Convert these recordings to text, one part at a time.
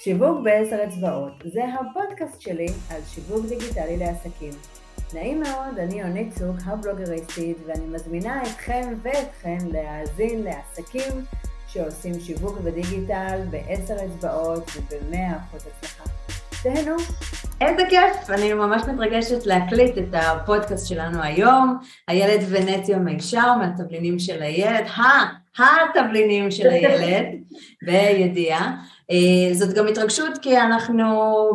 שיווק בעשר אצבעות, זה הפודקאסט שלי על שיווק דיגיטלי לעסקים. נעים מאוד, אני יונית צוק, הבלוגריסטית, ואני מזמינה אתכם ואתכן להאזין לעסקים שעושים שיווק בדיגיטל בעשר אצבעות ובמאה אחוז הצלחה. תהנו. איזה כיף, אני ממש מתרגשת להקליט את הפודקאסט שלנו היום, הילד ונטיה מישר מהתבלינים של הילד, התבלינים של הילד, בידיעה. אה, זאת גם התרגשות כי אנחנו,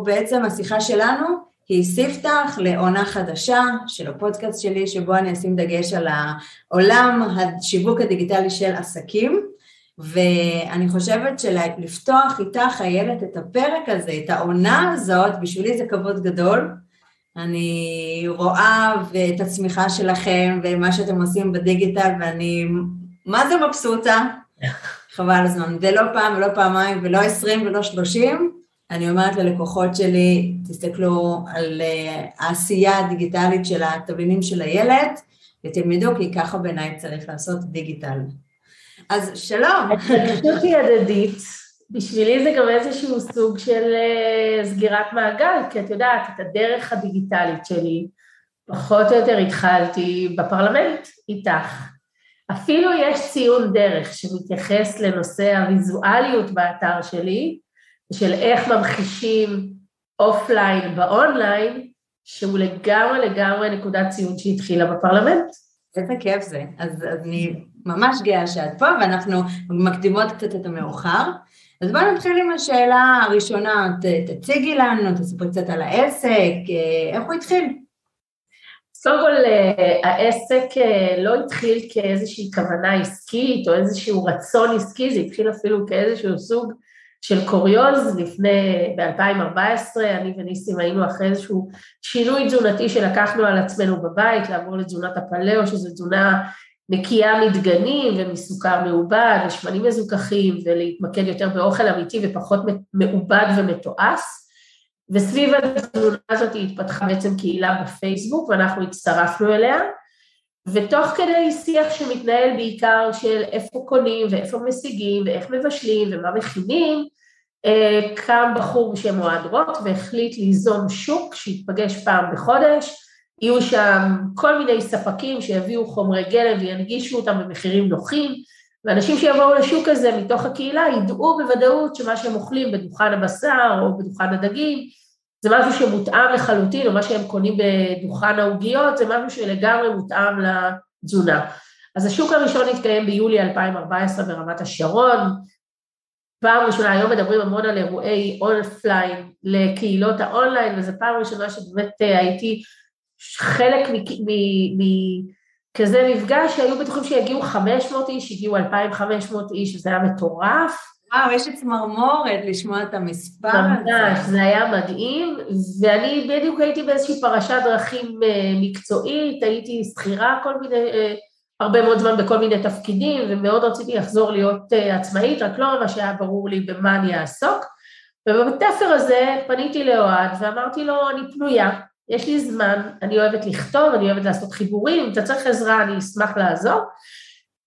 בעצם השיחה שלנו היא ספתח לעונה חדשה של הפודקאסט שלי, שבו אני אשים דגש על העולם השיווק הדיגיטלי של עסקים. ואני חושבת שלפתוח איתך, איילת, את הפרק הזה, את העונה הזאת, בשבילי זה כבוד גדול. אני רואה את הצמיחה שלכם ומה שאתם עושים בדיגיטל, ואני מה זה מבסוטה, חבל הזמן, ולא פעם ולא פעמיים ולא עשרים ולא שלושים, אני אומרת ללקוחות שלי, תסתכלו על אה, העשייה הדיגיטלית של התבלינים של הילד, ותלמדו כי ככה בעיניי צריך לעשות דיגיטל. אז שלום. ההתרגשות היא הדדית, בשבילי זה גם איזשהו סוג של אה, סגירת מעגל, כי את יודעת, את הדרך הדיגיטלית שלי, פחות או יותר התחלתי בפרלמנט איתך. אפילו יש ציון דרך שמתייחס לנושא הוויזואליות באתר שלי, של איך ממחישים offline ב online, שהוא לגמרי לגמרי נקודת ציון שהתחילה בפרלמנט. איזה כיף זה. אז, אז אני ממש גאה שאת פה, ואנחנו מקדימות קצת את המאוחר. אז בואי נתחיל עם השאלה הראשונה, ת, תציגי לנו, תספרי קצת על העסק, אה, איך הוא התחיל? קודם כל, אה, העסק אה, לא התחיל כאיזושהי כוונה עסקית או איזשהו רצון עסקי, זה התחיל אפילו כאיזשהו סוג של קוריוז, לפני, ב-2014, אני וניסים היינו אחרי איזשהו שינוי תזונתי שלקחנו על עצמנו בבית, לעבור לתזונת הפלאו, שזו תזונה נקייה מדגנים ומסוכר מעובד ושמנים מזוכחים, ולהתמקד יותר באוכל אמיתי ופחות מעובד ומתועש. וסביב התזונה הזאת התפתחה בעצם קהילה בפייסבוק ואנחנו הצטרפנו אליה, ותוך כדי שיח שמתנהל בעיקר של איפה קונים ואיפה משיגים ואיך מבשלים ומה מכינים, אה, קם בחור בשם אוהד רוט והחליט ליזום שוק שיתפגש פעם בחודש, יהיו שם כל מיני ספקים שיביאו חומרי גלם וינגישו אותם במחירים נוחים, ואנשים שיבואו לשוק הזה מתוך הקהילה ידעו בוודאות שמה שהם אוכלים בדוכן הבשר או בדוכן הדגים זה משהו שמותאם לחלוטין, או מה שהם קונים בדוכן העוגיות, זה משהו שלגמרי מותאם לתזונה. אז השוק הראשון התקיים ביולי 2014 ברמת השרון, פעם ראשונה, היום מדברים המון על אירועי offline לקהילות האונליין, וזו פעם ראשונה שבאמת אה, הייתי חלק מכזה מפגש שהיו בטוחים שיגיעו 500 איש, הגיעו 2,500 איש, שזה היה מטורף. וואו, יש לי צמרמורת לשמוע את המספר הזה. ממש, זה היה מדהים, ואני בדיוק הייתי באיזושהי פרשת דרכים אה, מקצועית, הייתי שכירה כל מיני, אה, הרבה מאוד זמן בכל מיני תפקידים, ומאוד רציתי לחזור להיות אה, עצמאית, רק לא ממש היה ברור לי במה אני אעסוק. ובתפר הזה פניתי לאוהד ואמרתי לו, אני פנויה, יש לי זמן, אני אוהבת לכתוב, אני אוהבת לעשות חיבורים, אם אתה צריך עזרה אני אשמח לעזור.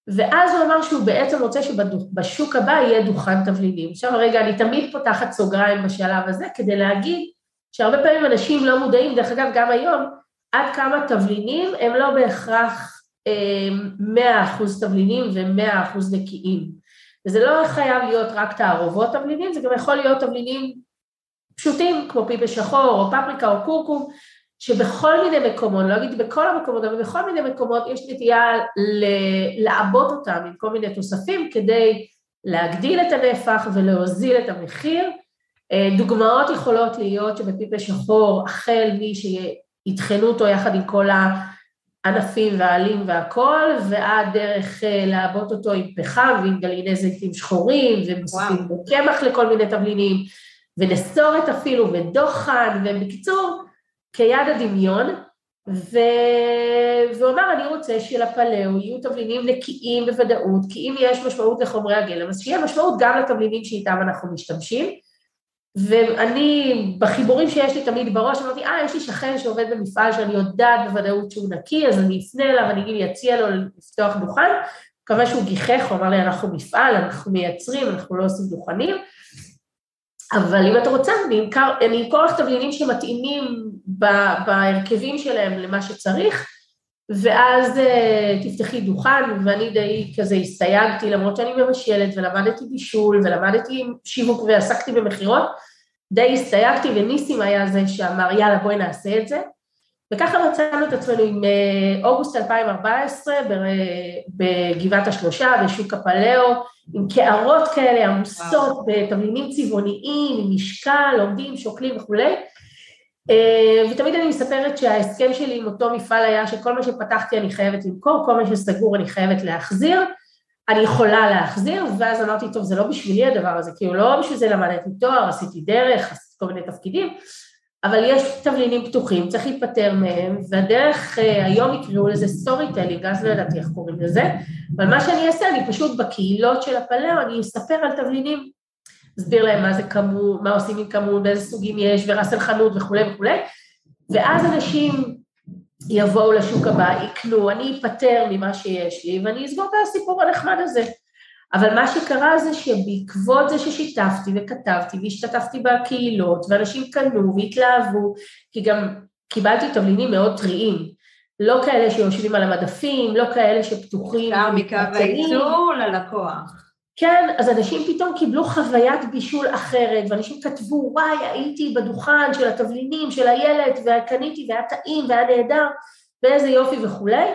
ואז הוא אמר שהוא בעצם רוצה שבשוק הבא יהיה דוכן תבלינים. עכשיו רגע, אני תמיד פותחת סוגריים בשלב הזה כדי להגיד שהרבה פעמים אנשים לא מודעים, דרך אגב גם היום, עד כמה תבלינים הם לא בהכרח אה, מאה אחוז תבלינים ומאה אחוז נקיים. וזה לא חייב להיות רק תערובות תבלינים, זה גם יכול להיות תבלינים פשוטים כמו פיפה שחור או פפריקה או קורקום, שבכל מיני מקומות, לא אגיד בכל המקומות, אבל בכל מיני מקומות יש נטייה לעבות אותם עם כל מיני תוספים כדי להגדיל את הנפח ולהוזיל את המחיר. אה, דוגמאות יכולות להיות שבפיפה שחור, החל מי שיטחנו אותו יחד עם כל הענפים והעלים והכל, ועד דרך אה, לעבות אותו עם פחם ועם גליני זיתים שחורים, ומוסיפים בו קמח לכל מיני תבלינים, ונסורת אפילו, ודוחן, ובקיצור, כיד הדמיון, ו... והוא אמר, אני רוצה שלפלאו יהיו תבלינים נקיים בוודאות, כי אם יש משמעות לחומרי הגלם, אז שיהיה משמעות גם לתבלינים שאיתם אנחנו משתמשים. ואני, בחיבורים שיש לי תמיד בראש, אמרתי, אה, יש לי שכן שעובד במפעל שאני יודעת בוודאות שהוא נקי, אז אני אפנה אליו, אני אגיד, אציע לו לפתוח דוכן, מקווה שהוא גיחך, הוא אמר לי, אנחנו מפעל, אנחנו מייצרים, אנחנו לא עושים דוכנים. אבל אם את רוצה, אני אמכור, אני אמכור לך תבלינים שמתאימים בהרכבים שלהם למה שצריך, ואז uh, תפתחי דוכן, ואני די כזה הסתייגתי, למרות שאני מבשלת, ולמדתי בישול, ולמדתי שיווק ועסקתי במכירות, די הסתייגתי, וניסים היה זה שאמר, יאללה, בואי נעשה את זה. וככה מצאנו את עצמנו עם uh, אוגוסט 2014 בגבעת השלושה, בשוק הפלאו, עם קערות כאלה עמוסות, בתבלינים צבעוניים, עם משקל, עומדים, שוקלים וכולי. אה, ותמיד אני מספרת שההסכם שלי עם אותו מפעל היה שכל מה שפתחתי אני חייבת למכור, כל מה שסגור אני חייבת להחזיר, אני יכולה להחזיר, ואז אמרתי, טוב, זה לא בשבילי הדבר הזה, כאילו לא בשביל זה למדתי תואר, עשיתי דרך, עשיתי כל מיני תפקידים, אבל יש תבלינים פתוחים, צריך להיפטר מהם, והדרך, אה, היום יקראו לזה storytelling, אז לא ידעתי איך קוראים לזה, אבל מה שאני אעשה, אני פשוט בקהילות של הפלאו, אני אספר על תבלינים אסביר להם מה זה כמות, מה עושים עם כמות, באיזה סוגים יש, וראסל חנות וכולי וכולי, ואז אנשים יבואו לשוק הבא, יקנו, אני אפטר ממה שיש לי, ואני אסגור את הסיפור הנחמד הזה. אבל מה שקרה זה שבעקבות זה ששיתפתי וכתבתי והשתתפתי בקהילות, ואנשים קנו והתלהבו, כי גם קיבלתי תבלינים מאוד טריים, לא כאלה שיושבים על המדפים, לא כאלה שפתוחים. בעיקר מקו הייצור ללקוח. כן, אז אנשים פתאום קיבלו חוויית בישול אחרת, ואנשים כתבו, וואי, הייתי בדוכן של התבלינים, של הילד, וקניתי, והיה טעים, והיה נהדר, ואיזה יופי וכולי,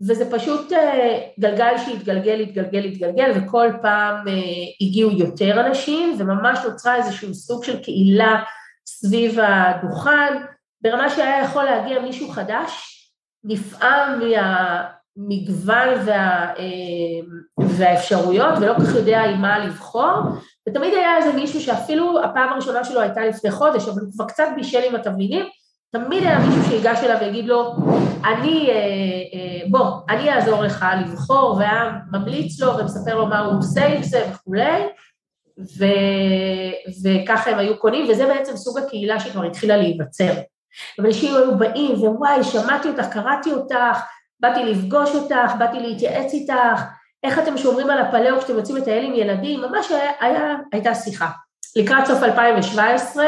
וזה פשוט אה, גלגל שהתגלגל, התגלגל, התגלגל, וכל פעם אה, הגיעו יותר אנשים, וממש נוצרה איזשהו סוג של קהילה סביב הדוכן, ברמה שהיה יכול להגיע מישהו חדש, נפעם מה... המגוון וה, אה, והאפשרויות ולא כל כך יודע עם מה לבחור ותמיד היה איזה מישהו שאפילו הפעם הראשונה שלו הייתה לפני חודש אבל הוא כבר קצת בישל עם התבלינים תמיד היה מישהו שיגש אליו ויגיד לו אני, אה, אה, בוא, אני אעזור לך לבחור והיה ממליץ לו ומספר לו מה הוא עושה עם זה וכולי ו, וככה הם היו קונים וזה בעצם סוג הקהילה שכבר התחילה להיווצר אנשים היו באים ווואי שמעתי אותך, קראתי אותך באתי לפגוש אותך, באתי להתייעץ איתך, איך אתם שומרים על הפלאו כשאתם יוצאים לטייל עם ילדים, ממש היה, היה, הייתה שיחה. לקראת סוף 2017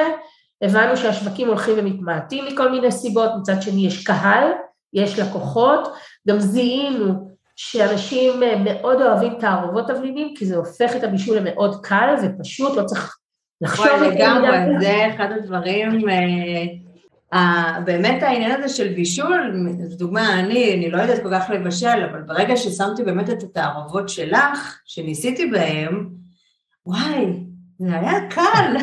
הבנו שהשווקים הולכים ומתמעטים מכל מיני סיבות, מצד שני יש קהל, יש לקוחות, גם זיהינו שאנשים מאוד אוהבים תערובות תבלינים, כי זה הופך את הבישול למאוד קל ופשוט, לא צריך לחשוב... לגמרי, זה אחד הדברים... אה, באמת העניין הזה של בישול, לדוגמה, אני, אני לא יודעת כל כך לבשל, אבל ברגע ששמתי באמת את התערובות שלך, שניסיתי בהן, וואי, זה היה קל.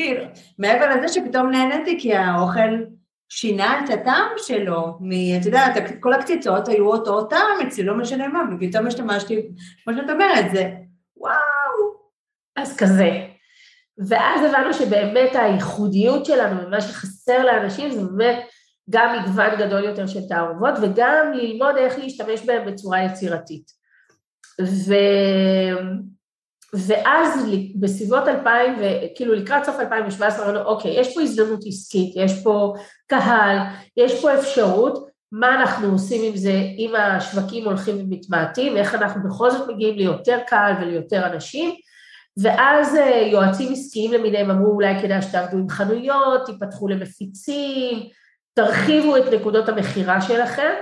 כאילו, מעבר לזה שפתאום נהניתי כי האוכל שינה את הטעם שלו, מ, את יודעת, כל הקציצות היו אותו טעם אצלי, לא משנה מה, ופתאום השתמשתי, כמו שאת אומרת, זה וואו. אז כזה, ואז הבנו שבאמת הייחודיות שלנו, ומה שחסר לאנשים זה באמת גם מגוון גדול יותר של תערובות, וגם ללמוד איך להשתמש בהם בצורה יצירתית. ו... ואז בסביבות 2000, כאילו לקראת סוף 2017, אמרנו, אוקיי, יש פה הזדמנות עסקית, יש פה קהל, יש פה אפשרות, מה אנחנו עושים עם זה, אם השווקים הולכים ומתמעטים, איך אנחנו בכל זאת מגיעים ליותר קהל וליותר אנשים, ואז אה, יועצים עסקיים למיניהם אמרו אולי כדאי שתעבדו עם חנויות, תיפתחו למפיצים, תרחיבו את נקודות המכירה שלכם.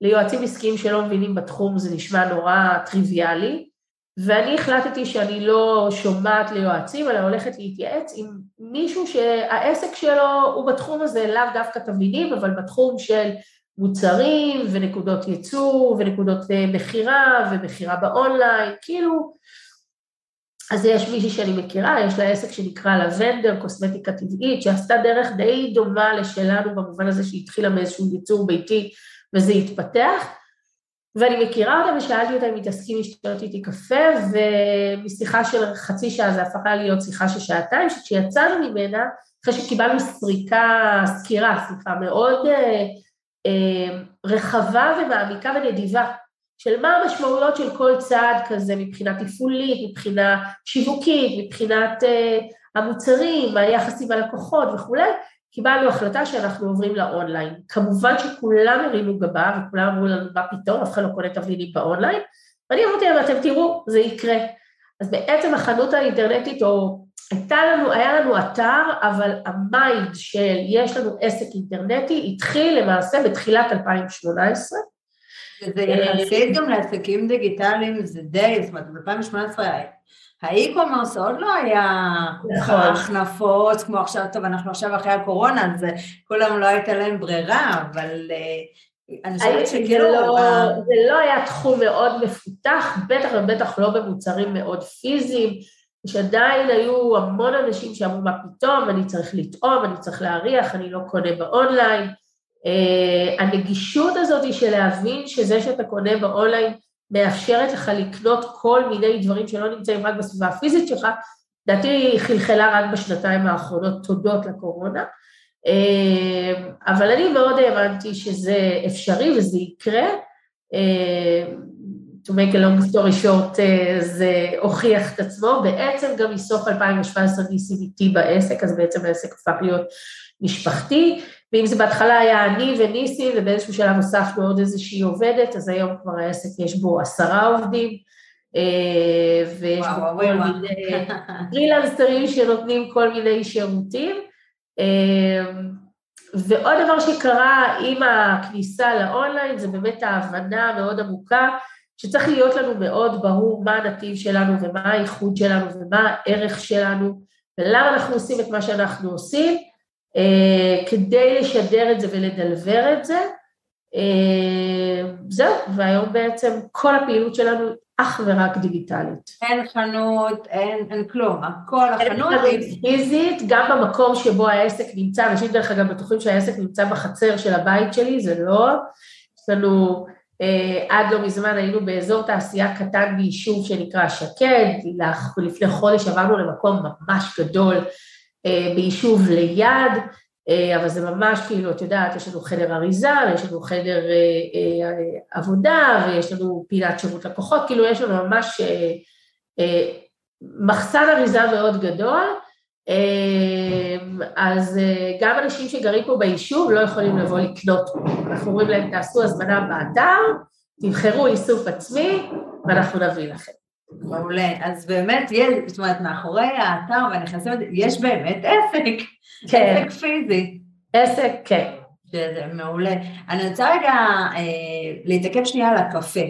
ליועצים עסקיים שלא מבינים בתחום זה נשמע נורא טריוויאלי, ואני החלטתי שאני לא שומעת ליועצים, אלא הולכת להתייעץ עם מישהו שהעסק שלו הוא בתחום הזה, לאו דווקא תבלינים, אבל בתחום של מוצרים ונקודות ייצור ונקודות אה, מכירה ומכירה באונליין, כאילו. אז יש מישהי שאני מכירה, יש לה עסק שנקרא לבנדר, קוסמטיקה טבעית, שעשתה דרך די דומה לשלנו במובן הזה שהיא התחילה מאיזשהו ייצור ביתי וזה התפתח, ואני מכירה אותה ושאלתי אותה אם היא תסכים לשתות איתי קפה, ומשיחה של חצי שעה זה הפכה להיות שיחה של שעתיים, שכשיצאנו ממנה, אחרי שקיבלנו סריקה, סקירה, סליחה, מאוד אה, אה, רחבה ומעמיקה ונדיבה של מה המשמעויות של כל צעד כזה מבחינה תפעולית, מבחינה שיווקית, מבחינת uh, המוצרים, היחס עם הלקוחות וכולי, קיבלנו החלטה שאנחנו עוברים לאונליין. כמובן שכולם הרימו גבה וכולם אמרו לנו מה פתאום, אף אחד לא קונה תבלינים באונליין, ואני אמרתי להם, אתם תראו, זה יקרה. אז בעצם החנות האינטרנטית או הייתה לנו, היה לנו אתר, אבל ה mind של יש לנו עסק אינטרנטי התחיל למעשה בתחילת 2018. וזה יחסית גם לעסקים דיגיטליים, זה די, זאת אומרת, ב-2018 ה e-commerce עוד לא היה נכון. החנפות, כמו עכשיו, טוב, אנחנו עכשיו אחרי הקורונה, אז כולם לא הייתה להם ברירה, אבל אה, אני חושבת שכאילו... לא, זה לא היה תחום מאוד מפותח, בטח ובטח לא במוצרים מאוד פיזיים, שעדיין היו המון אנשים שאמרו, מה פתאום, אני צריך לטעום, אני צריך להריח, אני לא קונה באונליין. Uh, הנגישות הזאת של להבין שזה שאתה קונה באונליין מאפשרת לך לקנות כל מיני דברים שלא נמצאים רק בסביבה הפיזית שלך, לדעתי היא חלחלה רק בשנתיים האחרונות, תודות לקורונה. Uh, אבל אני מאוד האמנתי שזה אפשרי וזה יקרה. Uh, to make a long story short, uh, זה הוכיח את עצמו, בעצם גם מסוף 2017 ניסים איתי בעסק, אז בעצם העסק הפך להיות משפחתי, ואם זה בהתחלה היה אני וניסים, ובאיזשהו שלב הוספנו עוד איזושהי עובדת, אז היום כבר העסק יש בו עשרה עובדים, uh, ויש וואו, בו וואו, כל וואו. מיני פרילנסרים שנותנים כל מיני שירותים. Uh, ועוד דבר שקרה עם הכניסה לאונליין, זה באמת ההבנה המאוד עמוקה, שצריך להיות לנו מאוד ברור מה הנתיב שלנו ומה הייחוד שלנו ומה הערך שלנו ולמה אנחנו עושים את מה שאנחנו עושים, אה, כדי לשדר את זה ולדלבר את זה. אה, זהו, והיום בעצם כל הפעילות שלנו אך ורק דיגיטלית. אין חנות, אין, אין כלום, הכל אין החנות חנות היא... פיזית, גם במקום שבו העסק נמצא, אנשים דרך אגב בטוחים שהעסק נמצא בחצר של הבית שלי, זה לא. יש לנו, אה, עד לא מזמן היינו באזור תעשייה קטן ביישוב שנקרא שקד, לפני חודש עברנו למקום ממש גדול אה, ביישוב ליד, אה, אבל זה ממש כאילו, את יודעת, יש לנו חדר אריזה, ויש לנו חדר אה, אה, עבודה, ויש לנו פינת שירות לקוחות, כאילו יש לנו ממש אה, אה, מחסן אריזה מאוד גדול, אה, אז אה, גם אנשים שגרים פה ביישוב לא יכולים לבוא לקנות. אנחנו אומרים להם, תעשו הזמנה באתר, תבחרו איסוף עצמי, ואנחנו נביא לכם. מעולה, אז באמת, יש, זאת אומרת, מאחורי האתר והנכנסים, יש באמת עסק, כן, עסק פיזי. עסק, כן. שזה מעולה. אני רוצה רגע אה, להתעכב שנייה על הקפה.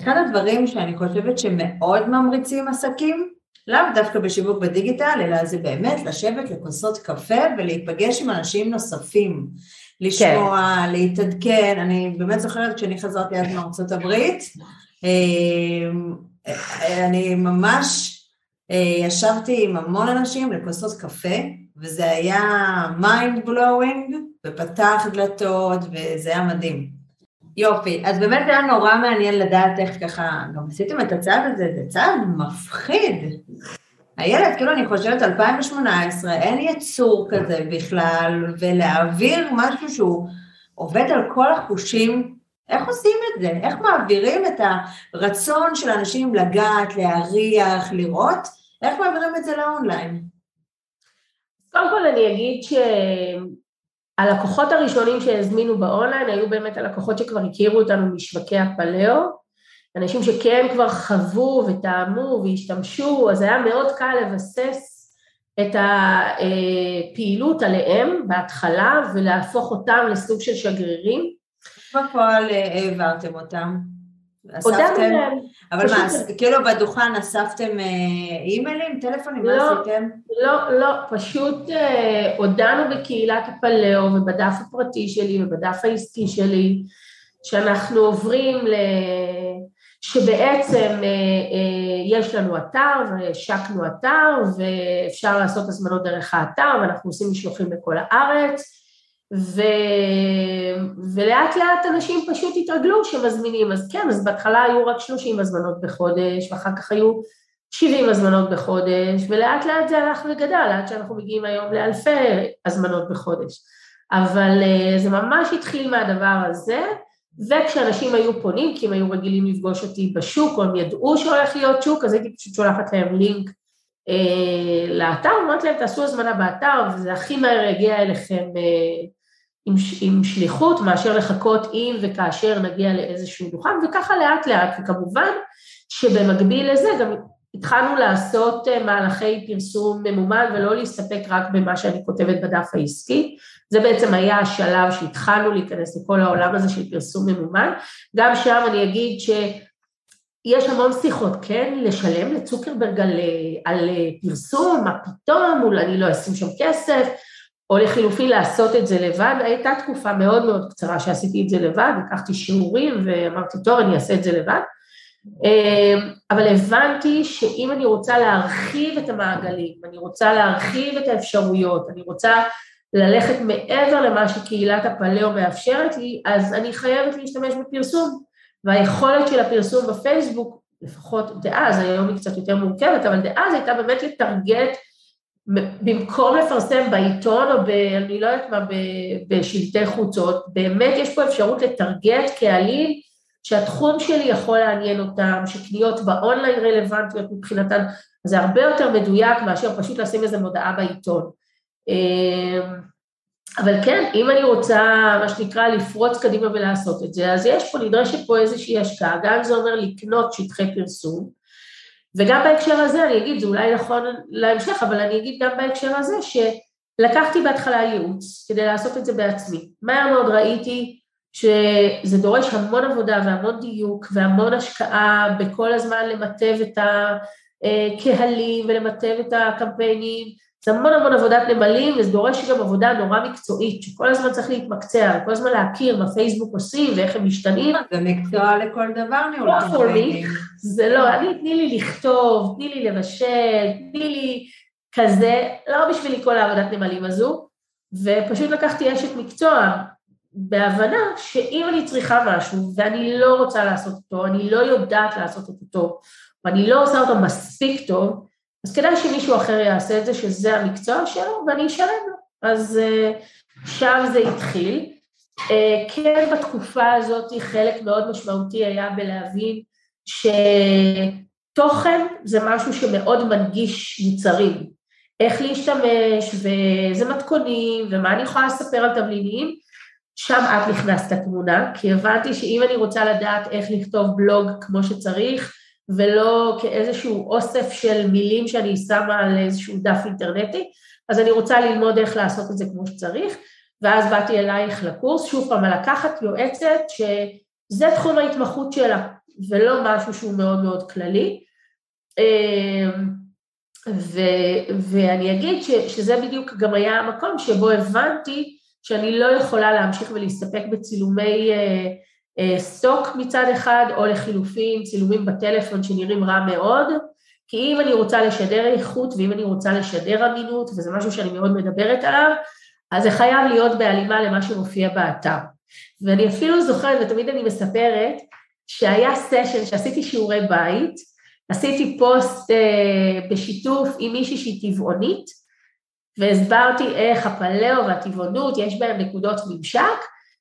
אחד הדברים שאני חושבת שמאוד ממריצים עסקים, לאו דווקא בשיווק בדיגיטל, אלא זה באמת לשבת לכוסות קפה ולהיפגש עם אנשים נוספים. לשמוע, כן. להתעדכן, אני באמת זוכרת כשאני חזרתי אז מארצות הברית, אה, אני ממש אה, ישבתי עם המון אנשים לכוסות קפה, וזה היה mind blowing, ופתח דלתות, וזה היה מדהים. יופי, אז באמת היה נורא מעניין לדעת איך ככה, גם עשיתם את הצעד הזה, זה צעד מפחיד. הילד, כאילו אני חושבת 2018, אין יצור כזה בכלל, ולהעביר משהו שהוא עובד על כל החושים, איך עושים את זה? איך מעבירים את הרצון של אנשים לגעת, להריח, לראות? איך מעבירים את זה לאונליין? קודם כל אני אגיד שהלקוחות הראשונים שהזמינו באונליין היו באמת הלקוחות שכבר הכירו אותנו משווקי הפלאו, אנשים שכן כבר חוו וטעמו והשתמשו, אז היה מאוד קל לבסס את הפעילות עליהם בהתחלה ולהפוך אותם לסוג של שגרירים. בפועל העברתם אותם? להם. אבל מה, כאילו בדוכן אספתם אימיילים, טלפונים, מה עשיתם? לא, לא, פשוט הודענו בקהילת הפלאו ובדף הפרטי שלי ובדף העסקי שלי, שאנחנו עוברים ל... שבעצם יש לנו אתר והשקנו אתר ואפשר לעשות הזמנות דרך האתר ואנחנו עושים משלוחים לכל הארץ ו... ולאט לאט אנשים פשוט התרגלו שמזמינים, אז כן, אז בהתחלה היו רק 30 הזמנות בחודש ואחר כך היו 70 הזמנות בחודש ולאט לאט זה הלך וגדל עד שאנחנו מגיעים היום לאלפי הזמנות בחודש, אבל זה ממש התחיל מהדבר הזה וכשאנשים היו פונים, כי הם היו רגילים לפגוש אותי בשוק, או הם ידעו שהולך להיות שוק, אז הייתי פשוט שולחת להם לינק אה, לאתר, אומרת להם, תעשו הזמנה באתר, וזה הכי מהר יגיע אליכם אה, עם, עם שליחות, מאשר לחכות אם וכאשר נגיע לאיזשהו דוכן, וככה לאט לאט, וכמובן שבמקביל לזה גם התחלנו לעשות אה, מהלכי פרסום ממומן ולא להסתפק רק במה שאני כותבת בדף העסקי, זה בעצם היה השלב שהתחלנו להיכנס לכל העולם הזה של פרסום ממומן, גם שם אני אגיד שיש המון שיחות, כן, לשלם לצוקרברג על, על פרסום, מה פתאום, אולי אני לא אשים שם כסף, או לחילופין לעשות את זה לבד, הייתה תקופה מאוד מאוד קצרה שעשיתי את זה לבד, לקחתי שיעורים ואמרתי, טוב, אני אעשה את זה לבד, אמ, אבל הבנתי שאם אני רוצה להרחיב את המעגלים, אני רוצה להרחיב את האפשרויות, אני רוצה ללכת מעבר למה שקהילת הפלאו מאפשרת לי, אז אני חייבת להשתמש בפרסום. והיכולת של הפרסום בפייסבוק, לפחות דאז, היום היא קצת יותר מורכבת, אבל דאז הייתה באמת לטרגט, במקום לפרסם בעיתון או ב... אני לא יודעת מה, בשלטי חוצות, באמת יש פה אפשרות לטרגט קהלים שהתחום שלי יכול לעניין אותם, שקניות באונליין רלוונטיות מבחינתן, זה הרבה יותר מדויק מאשר פשוט לשים איזה מודעה בעיתון. אמ, אבל כן, אם אני רוצה, מה שנקרא, לפרוץ קדימה ולעשות את זה, אז יש פה, נדרשת פה איזושהי השקעה, גם זה אומר לקנות שטחי פרסום, וגם בהקשר הזה, אני אגיד, זה אולי נכון להמשך, אבל אני אגיד גם בהקשר הזה, שלקחתי בהתחלה ייעוץ כדי לעשות את זה בעצמי. מהר מאוד ראיתי שזה דורש המון עבודה והמון דיוק והמון השקעה בכל הזמן למטב את הקהלים ולמטב את הקמפיינים, זה המון המון עבודת נמלים וזה דורש גם עבודה נורא מקצועית, שכל הזמן צריך להתמקצע, כל הזמן להכיר מה פייסבוק עושים ואיך הם משתנים. זה מקצוע לכל דבר ניהול קמפיינים. זה לא, אני תני לי לכתוב, תני לי לבשל, תני לי כזה, לא בשבילי כל העבודת נמלים הזו, ופשוט לקחתי אשת מקצוע, בהבנה שאם אני צריכה משהו ואני לא רוצה לעשות אותו, אני לא יודעת לעשות אותו טוב, ואני לא עושה אותו מספיק טוב, אז כדאי שמישהו אחר יעשה את זה, שזה המקצוע שלו, ואני אשלם לו. אז אה, שם זה התחיל. אה, כן, בתקופה הזאת חלק מאוד משמעותי היה בלהבין שתוכן זה משהו שמאוד מנגיש מוצרים. איך להשתמש, ואיזה מתכונים, ומה אני יכולה לספר על תבלינים, שם את נכנסת לתמונה, כי הבנתי שאם אני רוצה לדעת איך לכתוב בלוג כמו שצריך, ולא כאיזשהו אוסף של מילים שאני שמה על איזשהו דף אינטרנטי, אז אני רוצה ללמוד איך לעשות את זה כמו שצריך, ואז באתי אלייך לקורס, שוב פעם, לקחת יועצת שזה תחום ההתמחות שלה, ולא משהו שהוא מאוד מאוד כללי. אמ, ו, ואני אגיד ש, שזה בדיוק גם היה המקום שבו הבנתי שאני לא יכולה להמשיך ולהסתפק בצילומי אה, סטוק מצד אחד, או לחילופין צילומים בטלפון שנראים רע מאוד, כי אם אני רוצה לשדר איכות ואם אני רוצה לשדר אמינות, וזה משהו שאני מאוד מדברת עליו, אז זה חייב להיות בהלימה למה שמופיע באתר. ואני אפילו זוכרת, ותמיד אני מספרת, שהיה סשן שעשיתי שיעורי בית, עשיתי פוסט אה, בשיתוף עם מישהי שהיא טבעונית, והסברתי איך הפליאו והטבעונות, יש בהם נקודות ממשק,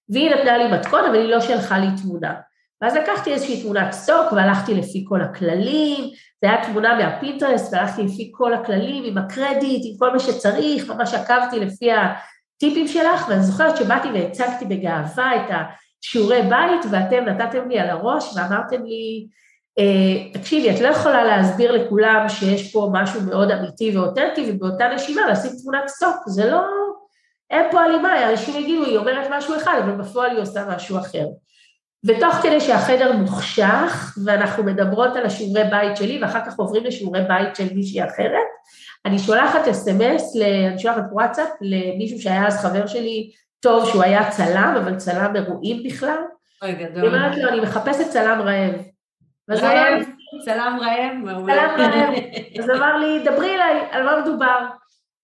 והיא נתנה לי מתכון, אבל היא לא שלחה לי תמונה. ואז לקחתי איזושהי תמונת stock והלכתי לפי כל הכללים, זה היה תמונה מהפינטרסט והלכתי לפי כל הכללים, עם הקרדיט, עם כל מה שצריך, ממש עקבתי לפי הטיפים שלך, ואני זוכרת שבאתי והצגתי בגאווה את השיעורי בית, ואתם נתתם לי על הראש ואמרתם לי, אה, תקשיבי, את לא יכולה להסביר לכולם שיש פה משהו מאוד אמיתי ואותנטי, ובאותה נשימה לשים תמונת סטוק, זה לא... אין פה הלימה, אנשים יגידו, היא אומרת משהו אחד, אבל בפועל היא עושה משהו אחר. ותוך כדי שהחדר מוחשך, ואנחנו מדברות על השיעורי בית שלי, ואחר כך עוברים לשיעורי בית של מישהי אחרת, אני שולחת אס.אם.אס, אני שולחת וואטסאפ למישהו שהיה אז חבר שלי טוב, שהוא היה צלם, אבל צלם אירועים בכלל. אוי, גדול. היא אומרת לו, אני מחפשת צלם רעב. רעב, צלם רעב, מעולה. צלם רעב. אז אמר לי, דברי אליי, על מה מדובר?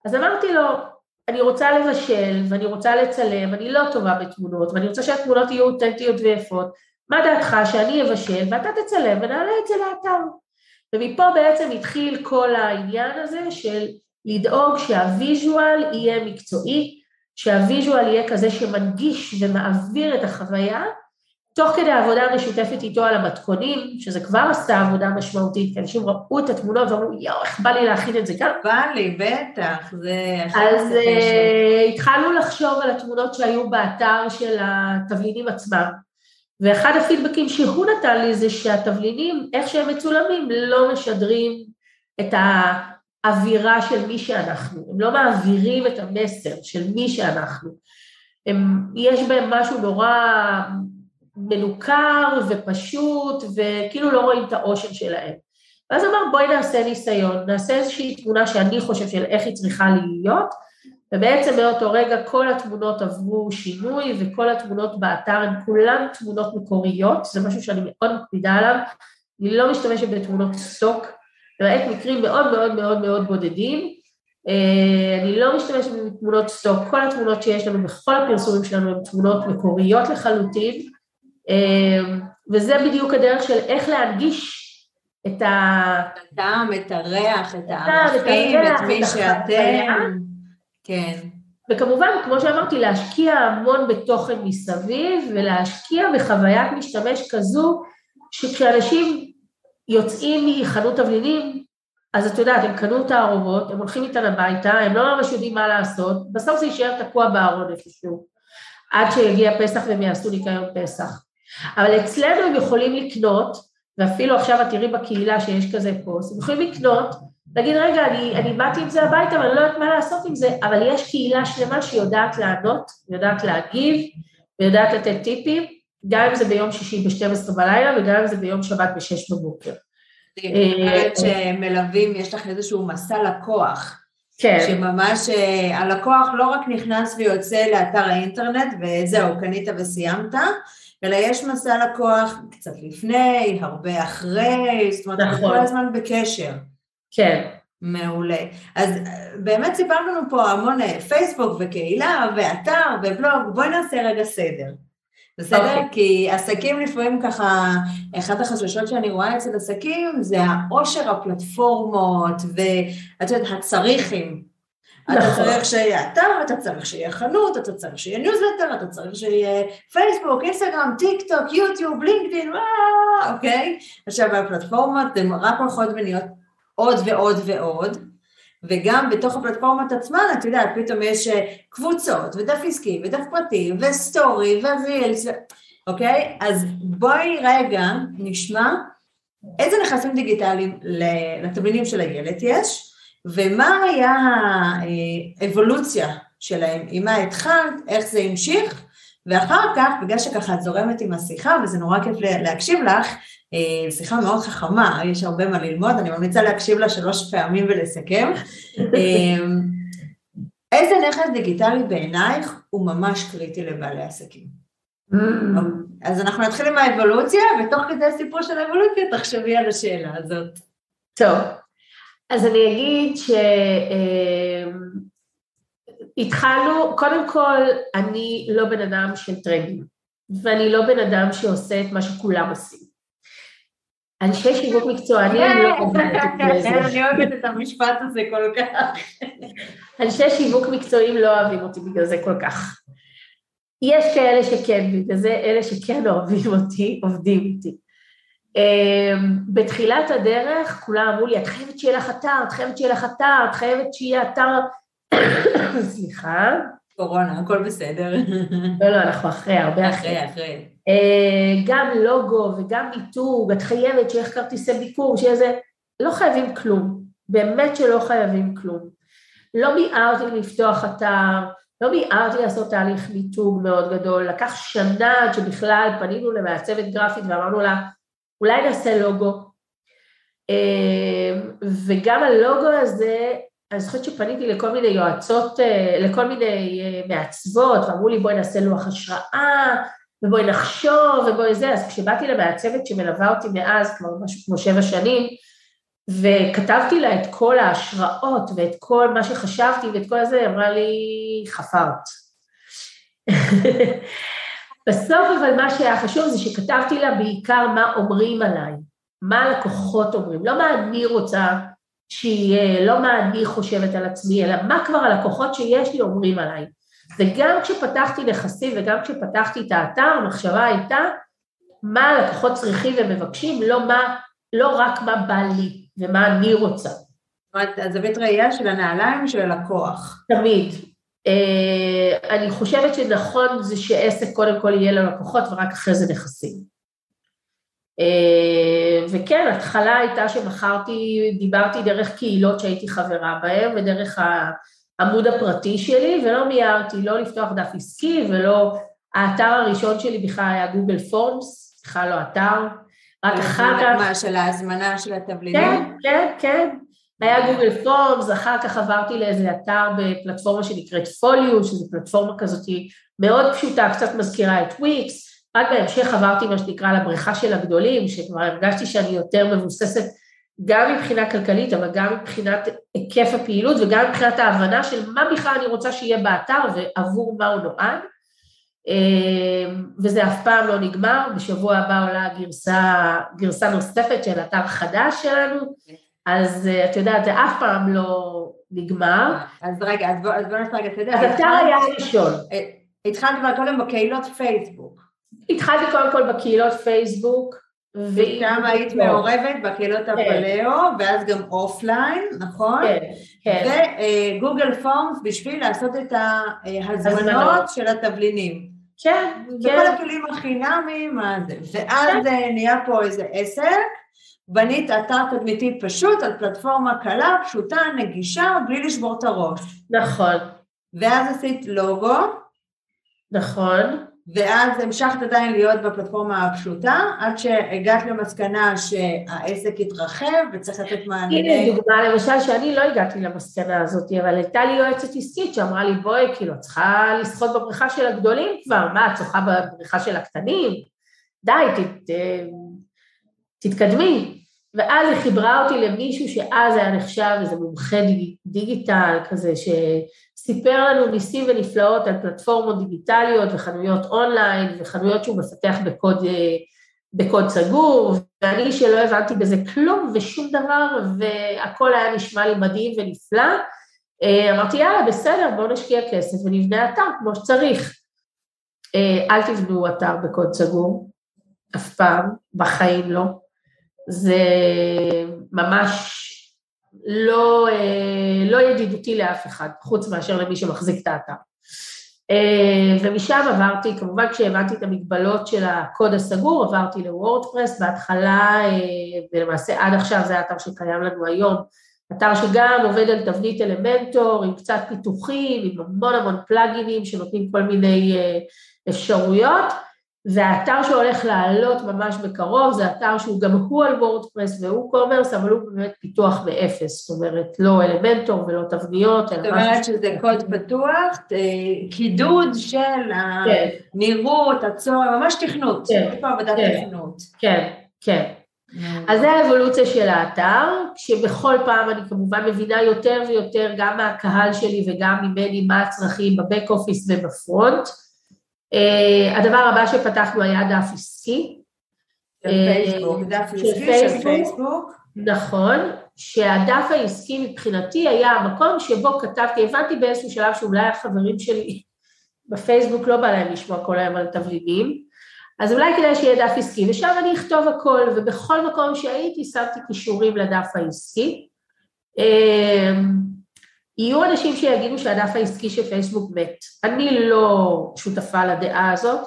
אז אמרתי לו, אני רוצה לבשל ואני רוצה לצלם, אני לא טובה בתמונות ואני רוצה שהתמונות יהיו אותנטיות ויפות, מה דעתך שאני אבשל ואתה תצלם ונעלה את זה לאתר. ומפה בעצם התחיל כל העניין הזה של לדאוג שה visual יהיה מקצועי, שה visual יהיה כזה שמנגיש ומעביר את החוויה, תוך כדי העבודה המשותפת איתו על המתכונים, שזה כבר עשה עבודה משמעותית, כי אנשים ראו את התמונות ואמרו, יואו, איך בא לי להכין את זה כאן. בא לי, בטח, זה... אז uh, התחלנו לחשוב על התמונות שהיו באתר של התבלינים עצמם, ואחד הפידבקים שהוא נתן לי זה שהתבלינים, איך שהם מצולמים, לא משדרים את האווירה של מי שאנחנו, הם לא מעבירים את המסר של מי שאנחנו. הם, יש בהם משהו נורא מנוכר ופשוט, וכאילו לא רואים את האושר שלהם. ואז אמר בואי נעשה ניסיון, נעשה איזושהי תמונה שאני חושב של איך היא צריכה להיות, ובעצם מאותו רגע כל התמונות עברו שינוי וכל התמונות באתר הן כולן תמונות מקוריות, זה משהו שאני מאוד מקפידה עליו, אני לא משתמשת בתמונות סטוק, למעט מקרים מאוד מאוד מאוד מאוד בודדים, אה, אני לא משתמשת בתמונות סטוק, כל התמונות שיש לנו בכל הפרסומים שלנו הן תמונות מקוריות לחלוטין, וזה בדיוק הדרך של איך להנגיש את הטעם, את הריח, את הערכים, את מי שאתם. כן. וכמובן, כמו שאמרתי, להשקיע המון בתוכן מסביב ולהשקיע בחוויית משתמש כזו שכשאנשים יוצאים מחנות תבלינים, אז את יודעת, הם קנו את הערובות, הם הולכים איתן הביתה, הם לא ממש יודעים מה לעשות, בסוף זה יישאר תקוע בארון איפשהו, עד שיגיע פסח והם יעשו ניקיון פסח. אבל אצלנו הם יכולים לקנות, ואפילו עכשיו את תראי בקהילה שיש כזה פוסט, הם יכולים לקנות להגיד, רגע, אני, אני באתי עם זה הביתה ואני לא יודעת מה לעשות עם זה, אבל יש קהילה שלמה שיודעת לענות, יודעת להגיב, ויודעת לתת טיפים, גם אם זה ביום שישי ב-12 בלילה וגם אם זה ביום שבת ב-6 בבוקר. חושבת שמלווים, יש לך איזשהו מסע לקוח. כן. שממש אה, הלקוח לא רק נכנס ויוצא לאתר האינטרנט וזהו, קנית וסיימת, אלא יש מסע לקוח קצת לפני, הרבה אחרי, זאת אומרת, נכון. כל הזמן בקשר. כן. מעולה. אז באמת סיפרנו לנו פה המון אה, פייסבוק וקהילה ואתר ובלוג, בואי נעשה רגע סדר. בסדר? Okay. אוקיי. כי עסקים לפעמים ככה, אחת החששות שאני רואה אצל עסקים זה העושר הפלטפורמות ואת יודעת, הצריכים. נכון. אתה צריך שיהיה אתר, אתה צריך שיהיה חנות, אתה צריך שיהיה ניוזלטר, אתה צריך שיהיה פייסבוק, אינסטגרם, טיק טוק, יוטיוב, לינקדאין, אוקיי? עכשיו הפלטפורמות הן רק הולכות ונהיות עוד ועוד ועוד, וגם בתוך הפלטפורמות עצמן, את יודעת, פתאום יש אה, קבוצות, ודף עסקי, ודף פרטי, וסטורי, ורילס, אוקיי? אז בואי רגע נשמע איזה נכסים דיגיטליים לתבלינים של הילד יש, ומה היה האבולוציה שלהם, עם מה התחלת, איך זה המשיך, ואחר כך, בגלל שככה את זורמת עם השיחה, וזה נורא כיף להקשיב לך, אה, שיחה מאוד חכמה, יש הרבה מה ללמוד, אני ממליצה להקשיב לה שלוש פעמים ולסכם. אה, איזה נכס דיגיטלי בעינייך הוא ממש קריטי לבעלי עסקים? Mm. אז אנחנו נתחיל עם האבולוציה, ותוך כדי הסיפור של האבולוציה תחשבי על השאלה הזאת. טוב, אז אני אגיד שהתחלנו, אה, קודם כל, אני לא בן אדם של טרנדים, ואני לא בן אדם שעושה את מה שכולם עושים. אנשי שיווק מקצוענים לא עובדים את זה. אני אוהבת את המשפט הזה כל כך. אנשי שיווק מקצועיים לא אוהבים אותי בגלל זה כל כך. יש כאלה שכן, בגלל זה אלה שכן אוהבים אותי, עובדים איתי. אמ, בתחילת הדרך כולם אמרו לי, את חייבת שיהיה לך אתר, את חייבת שיהיה לך אתר, את חייבת שיהיה אתר, סליחה. קורונה, הכל בסדר. לא, לא, אנחנו אחרי, הרבה אחרי. אחרי, אחרי. אה, גם לוגו וגם מיתוג, את חייבת שיהיה כרטיסי ביקור, שיהיה זה, לא חייבים כלום, באמת שלא חייבים כלום. לא מיהרתי לפתוח אתר, לא מיהרתי לעשות תהליך מיתוג מאוד גדול, לקח שנה עד שבכלל פנינו למעצבת גרפית ואמרנו לה, אולי נעשה לוגו. אה, וגם הלוגו הזה, אני זוכרת שפניתי לכל מיני יועצות, אה, לכל מיני מעצבות, ואמרו לי בואי נעשה לוח השראה, ובואי נחשוב, ובואי זה, אז כשבאתי למעצבת שמלווה אותי מאז, כבר משהו כמו שבע שנים, וכתבתי לה את כל ההשראות ואת כל מה שחשבתי ואת כל זה, היא אמרה לי, חפרת. בסוף אבל מה שהיה חשוב זה שכתבתי לה בעיקר מה אומרים עליי, מה הלקוחות אומרים, לא מה אני רוצה שיהיה, לא מה אני חושבת על עצמי, אלא מה כבר הלקוחות שיש לי אומרים עליי. וגם כשפתחתי נכסים וגם כשפתחתי את האתר, המחשבה הייתה מה הלקוחות צריכים ומבקשים, לא, מה, לא רק מה בא לי ומה אני רוצה. זאת אומרת, הזווית ראייה של הנעליים של הלקוח. תמיד. Uh, אני חושבת שנכון זה שעסק קודם כל יהיה ללקוחות ורק אחרי זה נכסים. אה, וכן, התחלה הייתה שמכרתי, דיברתי דרך קהילות שהייתי חברה בהן ודרך העמוד הפרטי שלי, ולא מיהרתי לא לפתוח דף עסקי ולא, האתר הראשון שלי בכלל היה גוגל פורמס, בכלל לא אתר, רק אחר כך... מה, של ההזמנה של התבלינים? כן, כן, כן. היה גוגל פורמס, אחר כך עברתי לאיזה אתר בפלטפורמה שנקראת פוליו, שזו פלטפורמה כזאת מאוד פשוטה, קצת מזכירה את וויקס, רק בהמשך עברתי מה שנקרא לבריכה של הגדולים, שכבר הרגשתי שאני יותר מבוססת גם מבחינה כלכלית, אבל גם מבחינת היקף הפעילות וגם מבחינת ההבנה של מה בכלל אני רוצה שיהיה באתר ועבור מה הוא נועד. אמ, וזה אף פעם לא נגמר, בשבוע הבא עולה גרסה, גרסה נוספת של אתר חדש שלנו, אז אה, את יודעת, זה אף פעם לא נגמר. אז רגע, אז בוא, נעשה רגע סדר. אז אתר היה ראשון. אה, התחלת כבר קודם בקהילות פייסבוק. התחלתי קודם כל בקהילות פייסבוק. ושם היית מעורבת בקהילות כן. הפלאו, ואז גם offline, נכון? כן, כן. וגוגל פורמס בשביל לעשות את ההזמנות של התבלינים. כן, כן. וכל הכלים החינמיים, ואז כן. נהיה פה איזה עסק. בנית אתר תדמיתי פשוט על פלטפורמה קלה, פשוטה, נגישה, בלי לשבור את הראש. נכון. ואז עשית לוגו. נכון. ואז המשכת עדיין להיות בפלטפורמה הפשוטה, עד שהגעת למסקנה שהעסק התרחב וצריך לתת מענה. הנה דוגמה למשל שאני לא הגעתי למסקנה הזאת, אבל הייתה לי יועצת עסקית שאמרה לי בואי, כאילו, את צריכה לשחות בבריכה של הגדולים כבר, מה, את שוחה בבריכה של הקטנים? די, תת, תתקדמי. ואז היא חיברה אותי למישהו שאז היה נחשב איזה מומחה דיגיטל כזה, שסיפר לנו ניסים ונפלאות על פלטפורמות דיגיטליות וחנויות אונליין וחנויות שהוא מפתח בקוד, בקוד סגור, ואני שלא הבנתי בזה כלום ושום דבר, והכל היה נשמע לי מדהים ונפלא, אמרתי יאללה בסדר בואו נשקיע כסף ונבנה אתר כמו שצריך. אל תבנו אתר בקוד סגור, אף פעם, בחיים לא. זה ממש לא, אה, לא ידידותי לאף אחד, חוץ מאשר למי שמחזיק את האתר. אה, ומשם עברתי, כמובן כשהבנתי את המגבלות של הקוד הסגור, עברתי לוורדפרס, בהתחלה, אה, ולמעשה עד עכשיו זה האתר שקיים לנו היום, אתר שגם עובד על תבנית Elementor, עם קצת פיתוחים, עם המון המון פלאגינים שנותנים כל מיני אפשרויות, והאתר שהולך לעלות ממש בקרוב זה אתר שהוא גם הוא על WordPress ו WooCommerce, אבל הוא באמת פיתוח מאפס, זאת אומרת לא Elementor ולא תבניות. זאת אומרת שזה קוד פתוח, קידוד של כן. הנראות, הצורך, ממש תכנות, כן, כן. כן, כן. אז זה האבולוציה של האתר, שבכל פעם אני כמובן מבינה יותר ויותר גם מהקהל שלי וגם ממני מה הצרכים בבק אופיס ובפרונט. Uh, הדבר הבא שפתחנו היה דף עסקי. של פייסבוק, אה, דף עסקי של פייסבוק. נכון, שהדף העסקי מבחינתי היה המקום שבו כתבתי, הבנתי באיזשהו שלב שאולי החברים שלי בפייסבוק לא בא להם לשמוע כל היום על תבלינים, אז אולי כדאי שיהיה דף עסקי, ושם אני אכתוב הכל, ובכל מקום שהייתי שמתי קישורים לדף העסקי. אה, יהיו אנשים שיגידו שהדף העסקי של פייסבוק מת. אני לא שותפה לדעה הזאת,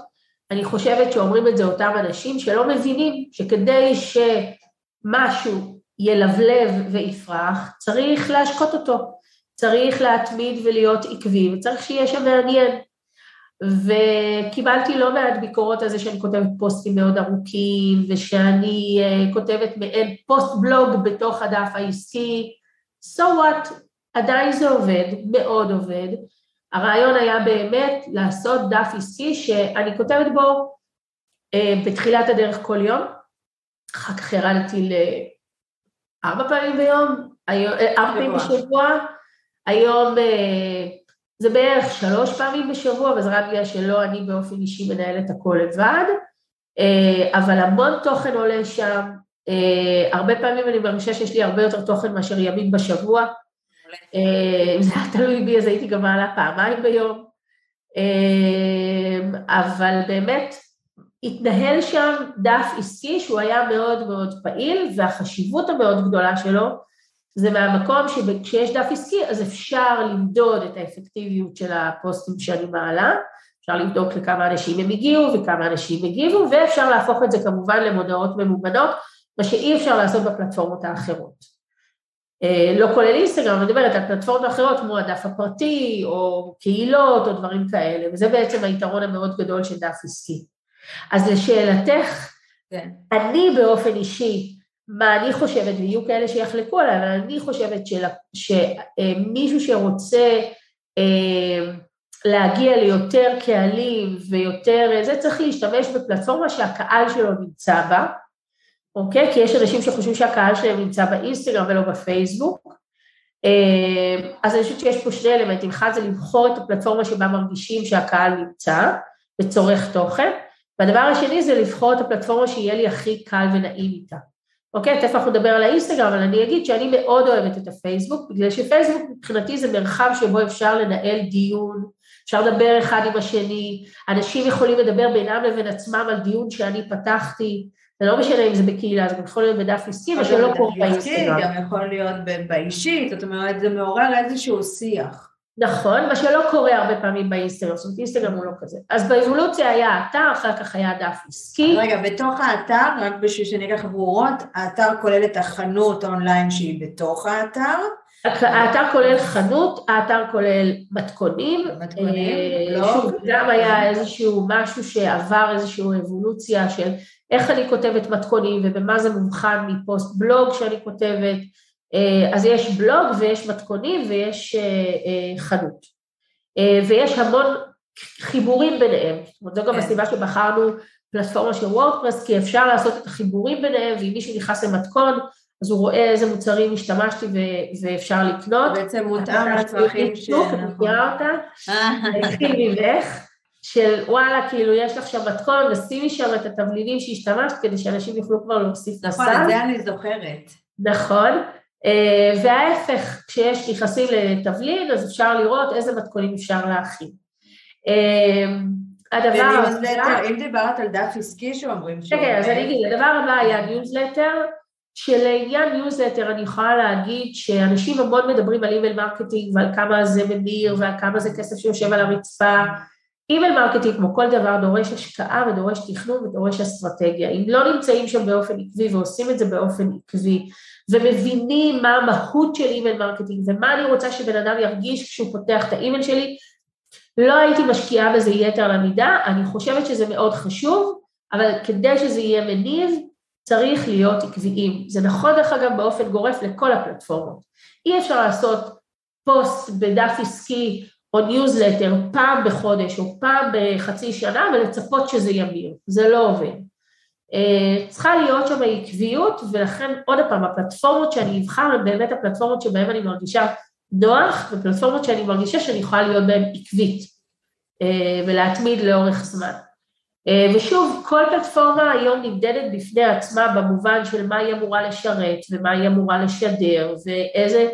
אני חושבת שאומרים את זה אותם אנשים שלא מבינים שכדי שמשהו ילבלב ויפרח, צריך להשקות אותו, צריך להתמיד ולהיות עקבי, וצריך שיהיה שם מעניין. וקיבלתי לא מעט ביקורות על זה שאני כותבת פוסטים מאוד ארוכים, ושאני uh, כותבת מעין פוסט בלוג בתוך הדף העסקי, so what, עדיין זה עובד, מאוד עובד. הרעיון היה באמת לעשות דף עסקי שאני כותבת בו אה, בתחילת הדרך כל יום, אחר כך ירדתי לארבע פעמים ביום, אה, ארבע פעמים בשבוע, היום אה, זה בערך שלוש פעמים בשבוע, וזה רק בגלל שלא אני באופן אישי מנהלת הכל לבד, אה, אבל המון תוכן עולה שם, אה, הרבה פעמים אני מרגישה שיש לי הרבה יותר תוכן מאשר ימים בשבוע, אם זה היה תלוי בי אז הייתי גם מעלה פעמיים ביום, אמ, אבל באמת התנהל שם דף עסקי שהוא היה מאוד מאוד פעיל והחשיבות המאוד גדולה שלו זה מהמקום שכשיש דף עסקי אז אפשר למדוד את האפקטיביות של הפוסטים שאני מעלה, אפשר לבדוק לכמה אנשים הם הגיעו וכמה אנשים הגיבו, ואפשר להפוך את זה כמובן למודעות ממומנות, מה שאי אפשר לעשות בפלטפורמות האחרות. אה, לא כולל אינסטגרם, אני מדברת על פלטפורמות אחרות כמו הדף הפרטי או קהילות או דברים כאלה, וזה בעצם היתרון המאוד גדול של דף עסקי. אז לשאלתך, כן. אני באופן אישי, מה אני חושבת, ויהיו כאלה שיחלקו עליי, אבל אני חושבת של, שמישהו שרוצה אה, להגיע ליותר קהלים ויותר, זה צריך להשתמש בפלטפורמה שהקהל שלו נמצא בה, אוקיי? כי יש אנשים שחושבים שהקהל שלהם נמצא באינסטגרם ולא בפייסבוק. אה, אז אני חושבת שיש פה שני אלמנטים, אחד זה לבחור את הפלטפורמה שבה מרגישים שהקהל נמצא וצורך תוכן, והדבר השני זה לבחור את הפלטפורמה שיהיה לי הכי קל ונעים איתה. אוקיי, תכף אנחנו נדבר על האינסטגרם, אבל אני אגיד שאני מאוד אוהבת את הפייסבוק, בגלל שפייסבוק מבחינתי זה מרחב שבו אפשר לנהל דיון, אפשר לדבר אחד עם השני, אנשים יכולים לדבר בינם לבין עצמם על דיון שאני פתחתי, זה לא משנה אם זה בקהילה, זה יכול להיות בדף עסקי, מה שלא קורה באינסטגרם. גם יכול להיות באישית, זאת אומרת, זה מעורר איזשהו שיח. נכון, מה שלא קורה הרבה פעמים באינסטגרם, זאת אומרת אינסטגרם הוא לא כזה. אז באבולוציה היה האתר, אחר כך היה דף עסקי. רגע, בתוך האתר, רק בשביל שניקח ברורות, האתר כולל את החנות אונליין שהיא בתוך האתר. האתר כולל חנות, האתר כולל מתכונים. מתכונים, אה, לא. שוב, גם היה איזשהו משהו שעבר איזושהי אבולוציה של איך אני כותבת מתכונים ובמה זה מובחן מפוסט בלוג שאני כותבת. אה, אז יש בלוג ויש מתכונים ויש אה, חנות. ויש המון חיבורים ביניהם, זאת אומרת זו גם כן. הסיבה שבחרנו פלטפורמה של וורדפרס, כי אפשר לעשות את החיבורים ביניהם, ואם מישהו נכנס למתכון, אז הוא רואה איזה מוצרים השתמשתי ואפשר לקנות. בעצם מותאם לצרכים ש... אני מכירה אותה, התחיל ממך, של וואלה, כאילו יש לך שם מתכון, ושימי שם את התבלינים שהשתמשת, כדי שאנשים יוכלו כבר להוסיף לסל. נכון, את זה אני זוכרת. נכון, אה, וההפך, כשיש נכנסים לתבלין, אז אפשר לראות איזה מתכונים אפשר להכין. אה, הדבר הבא... אם דיברת על דף עסקי שאומרים שהוא... כן, אז אני אגיד, הדבר הבא היה ניוזלטר, שלעניין ניוזלטר אני יכולה להגיד שאנשים המון מדברים על email marketing ועל כמה זה ממיר ועל כמה זה כסף שיושב על הרצפה. email marketing כמו כל דבר דורש השקעה ודורש תכנון ודורש אסטרטגיה. אם לא נמצאים שם באופן עקבי ועושים את זה באופן עקבי ומבינים מה המהות של email marketing ומה אני רוצה שבן אדם ירגיש כשהוא פותח את האימייל שלי, לא הייתי משקיעה בזה יתר למידה, אני חושבת שזה מאוד חשוב, אבל כדי שזה יהיה מניב, צריך להיות עקביים. זה נכון דרך אגב באופן גורף לכל הפלטפורמות. אי אפשר לעשות פוסט בדף עסקי או ניוזלטר פעם בחודש או פעם בחצי שנה ולצפות שזה ימיר, זה לא עובד. אה, צריכה להיות שם עקביות, ולכן עוד פעם, הפלטפורמות שאני אבחר הן באמת הפלטפורמות שבהן אני מרגישה נוח, ופלטפורמות שאני מרגישה שאני יכולה להיות בהן עקבית אה, ולהתמיד לאורך זמן. אה, ושוב, כל פלטפורמה היום נמדדת בפני עצמה במובן של מה היא אמורה לשרת ומה היא אמורה לשדר ואיזה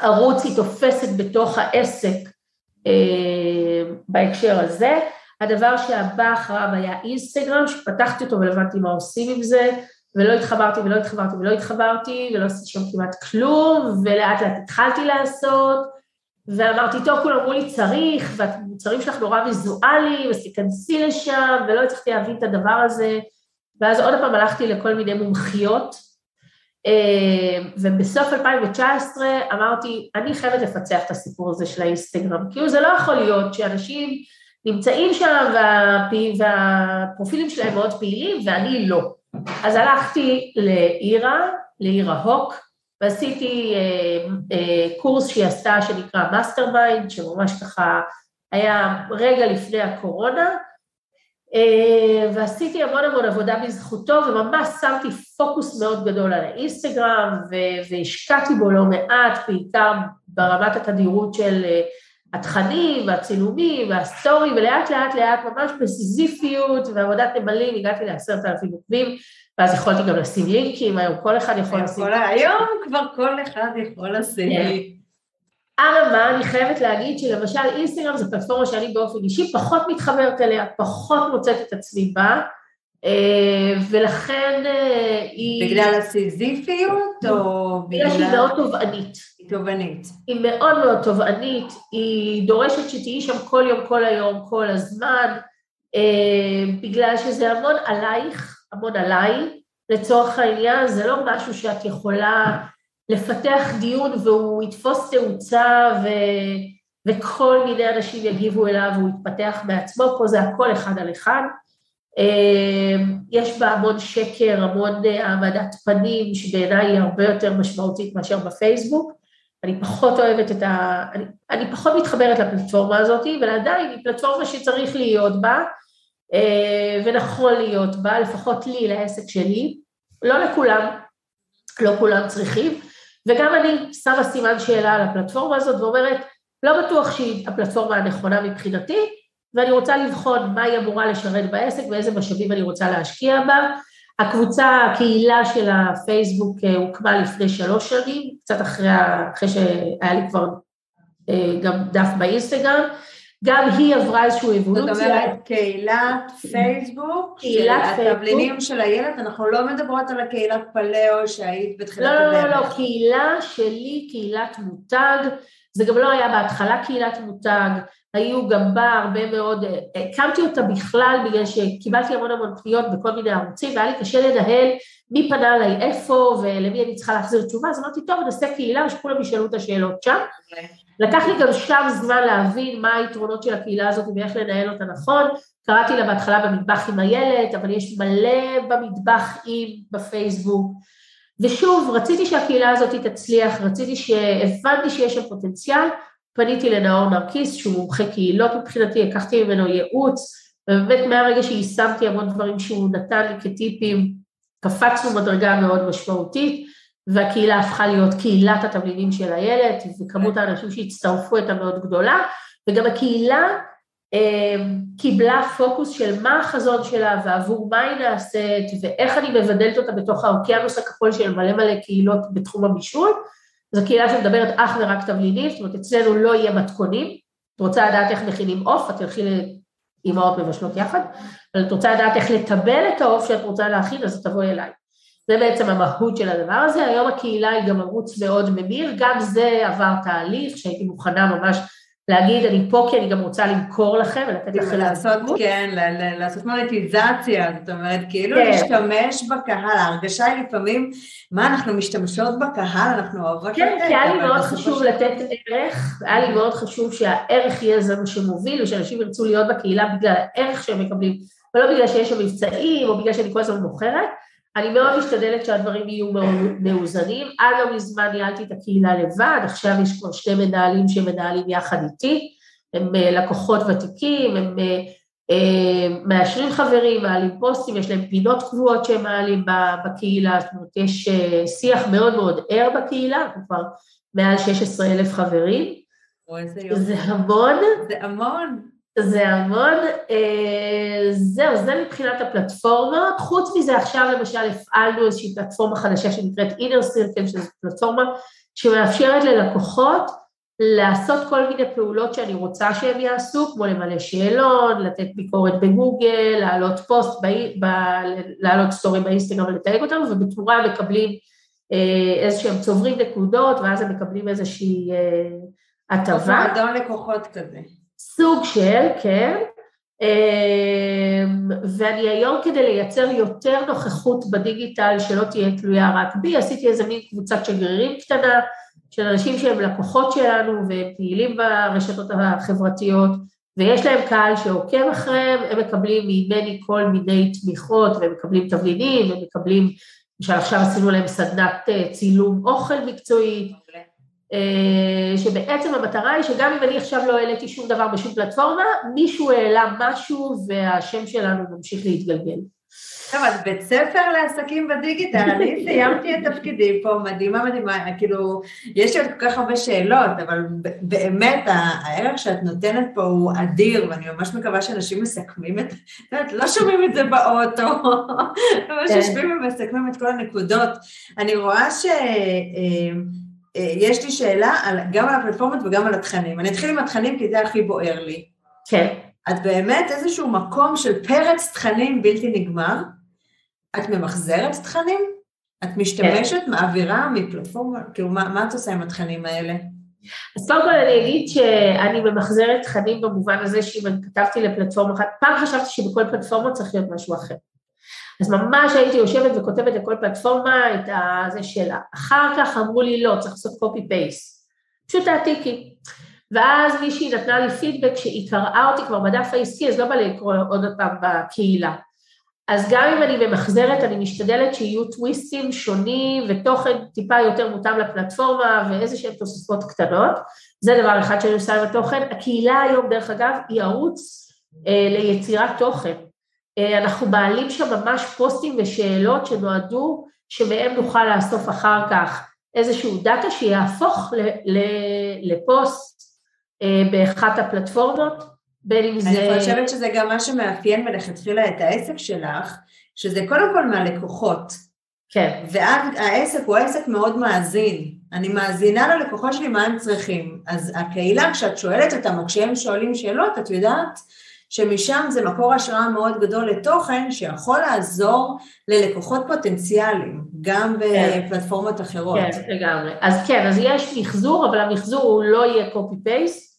ערוץ היא תופסת בתוך העסק בהקשר הזה. הדבר שהבא אחריו היה אינסטגרם, שפתחתי אותו ולא מה עושים עם זה, ולא התחברתי ולא התחברתי ולא התחברתי, ולא עשיתי שם כמעט כלום, ולאט לאט התחלתי לעשות, ואמרתי, טוב, כולם אמרו לי צריך, והמוצרים שלך נורא ויזואליים, אז תיכנסי לשם, ולא הצלחתי להבין את הדבר הזה, ואז עוד פעם הלכתי לכל מיני מומחיות, אה, ובסוף 2019 אמרתי, אני חייבת לפצח את הסיפור הזה של האינסטגרם, כאילו זה לא יכול להיות שאנשים נמצאים שם והפרופילים שלהם מאוד פעילים ואני לא. אז הלכתי לאירה, לאירה הוק, ועשיתי אה, אה, קורס שהיא עשתה שנקרא mastermind, שממש ככה היה רגע לפני הקורונה, אה, ועשיתי המון המון עבודה בזכותו, וממש שמתי פוקוס מאוד גדול על האינסטגרם, והשקעתי בו לא מעט, בעיקר ברמת התדירות של אה, התכנים והצילומים והסטורי, ולאט לאט לאט ממש בסיזיפיות ועבודת נמלים הגעתי לעשרת אלפים עוקבים, ואז יכולתי גם לשים לינקים, היום כל אחד יכול לשים... היום כבר כל אחד יכול לשים כן. לי. אממה, אני חייבת להגיד שלמשל אינסטגרם זו פלטפורמה שאני באופן אישי פחות מתחברת אליה, פחות מוצאת את עצמי בה, אה, ולכן אה, היא... בגלל הסיזיפיות או בגלל שהיא מאוד תובענית. היא תובענית. היא מאוד מאוד תובענית, היא דורשת שתהיי שם כל יום, כל היום, כל הזמן, אה, בגלל שזה המון עלייך, המון עליי, לצורך העניין, זה לא משהו שאת יכולה לפתח דיון והוא יתפוס תאוצה ו... וכל מיני אנשים יגיבו אליו והוא יתפתח בעצמו, פה זה הכל אחד על אחד. אמ, יש בה המון שקר, המון אה, העמדת פנים, שבעיניי היא הרבה יותר משמעותית מאשר בפייסבוק. אני פחות אוהבת את ה... אני, אני פחות מתחברת לפלטפורמה הזאת, אבל עדיין היא פלטפורמה שצריך להיות בה, ונכון להיות בה, לפחות לי, לעסק שלי. לא לכולם, לא כולם צריכים, וגם אני שמה סימן שאלה על הפלטפורמה הזאת ואומרת, לא בטוח שהיא הפלטפורמה הנכונה מבחינתי, ואני רוצה לבחון מה היא אמורה לשרת בעסק ואיזה משאבים אני רוצה להשקיע בה. הקבוצה, הקהילה של הפייסבוק אה, הוקמה לפני שלוש שנים, קצת אחרי, אחרי שהיה לי כבר אה, גם דף באינסטגרם, גם היא עברה איזושהי אבולוציה. זאת אומרת, קהילת פייסבוק, קהילת של התבלינים של הילד, אנחנו לא מדברות על הקהילת פלאו שהיית בתחילת הדרך. לא, לא, לא, לא, קהילה שלי, קהילת מותג, זה גם לא היה בהתחלה קהילת מותג, היו גם בה הרבה מאוד, הקמתי אותה בכלל בגלל שקיבלתי המון המון פניות בכל מיני ערוצים והיה לי קשה לנהל מי פנה אליי איפה ולמי אני צריכה להחזיר תשובה, אז אמרתי טוב נעשה קהילה ושכולם ישאלו את השאלות שם. לקח לי גם שם זמן להבין מה היתרונות של הקהילה הזאת ואיך לנהל אותה נכון, קראתי לה בהתחלה במטבח עם הילד, אבל יש מלא במטבח עם בפייסבוק, ושוב, רציתי שהקהילה הזאת תצליח, רציתי שהבנתי שיש שם פוטנציאל, פניתי לנאור נרקיס, שהוא מומחה קהילות מבחינתי, לקחתי ממנו ייעוץ, ובאמת מהרגע שיישמתי המון דברים שהוא נתן לי כטיפים, קפצנו מדרגה מאוד משמעותית, והקהילה הפכה להיות קהילת התבלינים של הילד, וכמות האנשים שהצטרפו הייתה מאוד גדולה, וגם הקהילה אה, קיבלה פוקוס של מה החזון שלה ועבור מה היא נעשית ואיך אני מבדלת אותה בתוך האוקיינוס הכחול של מלא מלא קהילות בתחום הבישול. זו קהילה שמדברת אך ורק תבלינים, זאת אומרת אצלנו לא יהיה מתכונים, את רוצה לדעת איך מכינים עוף, את תלכי לאמהות מבשלות יחד, אבל את רוצה לדעת איך לטבל את העוף שאת רוצה להכין, אז תבואי אליי. זה בעצם המהות של הדבר הזה, היום הקהילה היא גם ערוץ מאוד ממיר, גם זה עבר תהליך שהייתי מוכנה ממש להגיד, אני פה כי אני גם רוצה למכור לכם ולתת לכם לעשות, כן, לעשות מוניטיזציה, זאת אומרת, כאילו כן. להשתמש בקהל, ההרגשה היא לפעמים, מה, אנחנו משתמשות בקהל, אנחנו אוהבות לתת. כן, כי היה לי מאוד חשוב לתת ערך, היה לי מאוד חשוב שהערך יהיה זה מה שמוביל, ושאנשים ירצו להיות בקהילה בגלל הערך שהם מקבלים, ולא בגלל שיש שם מבצעים, או בגלל שאני כל הזמן מוכרת. אני מאוד משתדלת שהדברים יהיו מאוזנים, עד לא מזמן ניהלתי את הקהילה לבד, עכשיו יש כבר שני מנהלים שמנהלים יחד איתי, הם אה, לקוחות ותיקים, הם אה, אה, מאשרים חברים, מעלים פוסטים, יש להם פינות קבועות שהם מעלים בקהילה, זאת אומרת יש שיח מאוד מאוד ער בקהילה, אנחנו כבר מעל 16 אלף חברים. זה המון. זה המון. זה המון, אה, זהו, זה מבחינת הפלטפורמות, חוץ מזה עכשיו למשל הפעלנו איזושהי פלטפורמה חדשה שנקראת inner circle, שזו פלטפורמה שמאפשרת ללקוחות לעשות כל מיני פעולות שאני רוצה שהם יעשו, כמו למלא שאלון, לתת ביקורת בגוגל, להעלות פוסט, ב... ב... להעלות סטורי באינסטגרם ולתייג אותם, ובתמורה מקבלים אה, איזשהם צוברים נקודות, ואז הם מקבלים איזושהי אה, הטבה. מועדון לקוחות כזה. סוג של, כן, אמ, ואני היום כדי לייצר יותר נוכחות בדיגיטל שלא תהיה תלויה רק בי, עשיתי איזה מין קבוצת שגרירים קטנה של אנשים שהם לקוחות שלנו ופעילים ברשתות החברתיות ויש להם קהל שעוקב אחריהם, הם מקבלים ממני כל מיני תמיכות והם מקבלים תבלינים, הם מקבלים, למשל עכשיו עשינו להם סדנת אה, צילום אוכל מקצועית, שבעצם המטרה היא שגם אם אני עכשיו לא העליתי שום דבר בשום פלטפורמה, מישהו העלה משהו והשם שלנו ממשיך להתגלגל. טוב, אז בית ספר לעסקים בדיגיטל, אני סיימתי את תפקידי פה, מדהימה מדהימה, כאילו, יש לי עוד כל כך הרבה שאלות, אבל באמת הערך שאת נותנת פה הוא אדיר, ואני ממש מקווה שאנשים מסכמים את, את יודעת, לא שומעים את זה באוטו, ממש כן. יושבים ומסכמים את כל הנקודות. אני רואה ש... אה, יש לי שאלה על, גם על הפלטפורמות וגם על התכנים. אני אתחיל עם התכנים כי זה הכי בוער לי. כן. את באמת איזשהו מקום של פרץ תכנים בלתי נגמר. את ממחזרת תכנים? את משתמשת, כן. מעבירה מפלטפורמה? כאילו, מה, מה את עושה עם התכנים האלה? אז קודם כל אני אגיד שאני ממחזרת תכנים במובן הזה שאם אני כתבתי לפלטפורמה אחת, פעם חשבתי שבכל פלטפורמה צריך להיות משהו אחר. אז ממש הייתי יושבת וכותבת לכל פלטפורמה את זה שלה. אחר כך אמרו לי לא, צריך לעשות קופי פייסט. פשוט העתיקי. ואז מישהי נתנה לי פידבק שהיא קראה אותי כבר בדף העסקי, אז לא בא לי לקרוא עוד פעם בקהילה. אז גם אם אני ממחזרת, אני משתדלת שיהיו טוויסטים שונים ותוכן טיפה יותר מותאם לפלטפורמה ואיזה שהן תוספות קטנות. זה דבר אחד שאני עושה עם התוכן. הקהילה היום, דרך אגב, היא ערוץ אה, ליצירת תוכן. אה, אנחנו מעלים שם ממש פוסטים ושאלות שנועדו שמהם נוכל לאסוף אחר כך איזשהו דאטה שיהפוך לפוסט אה, באחת הפלטפורמות, בין אם זה... אני חושבת שזה גם מה שמאפיין מלכתחילה את העסק שלך, שזה קודם כל מהלקוחות. כן. והעסק הוא עסק מאוד מאזין. אני מאזינה ללקוחות שלי מה הם צריכים. אז הקהילה, כשאת שואלת אותם, או כשהם שואלים שאלות, את יודעת שמשם זה מקור השראה מאוד גדול לתוכן שיכול לעזור ללקוחות פוטנציאליים, גם כן. בפלטפורמות אחרות. כן, לגמרי. אז כן, אז יש מחזור, אבל המחזור הוא לא יהיה copy-paste,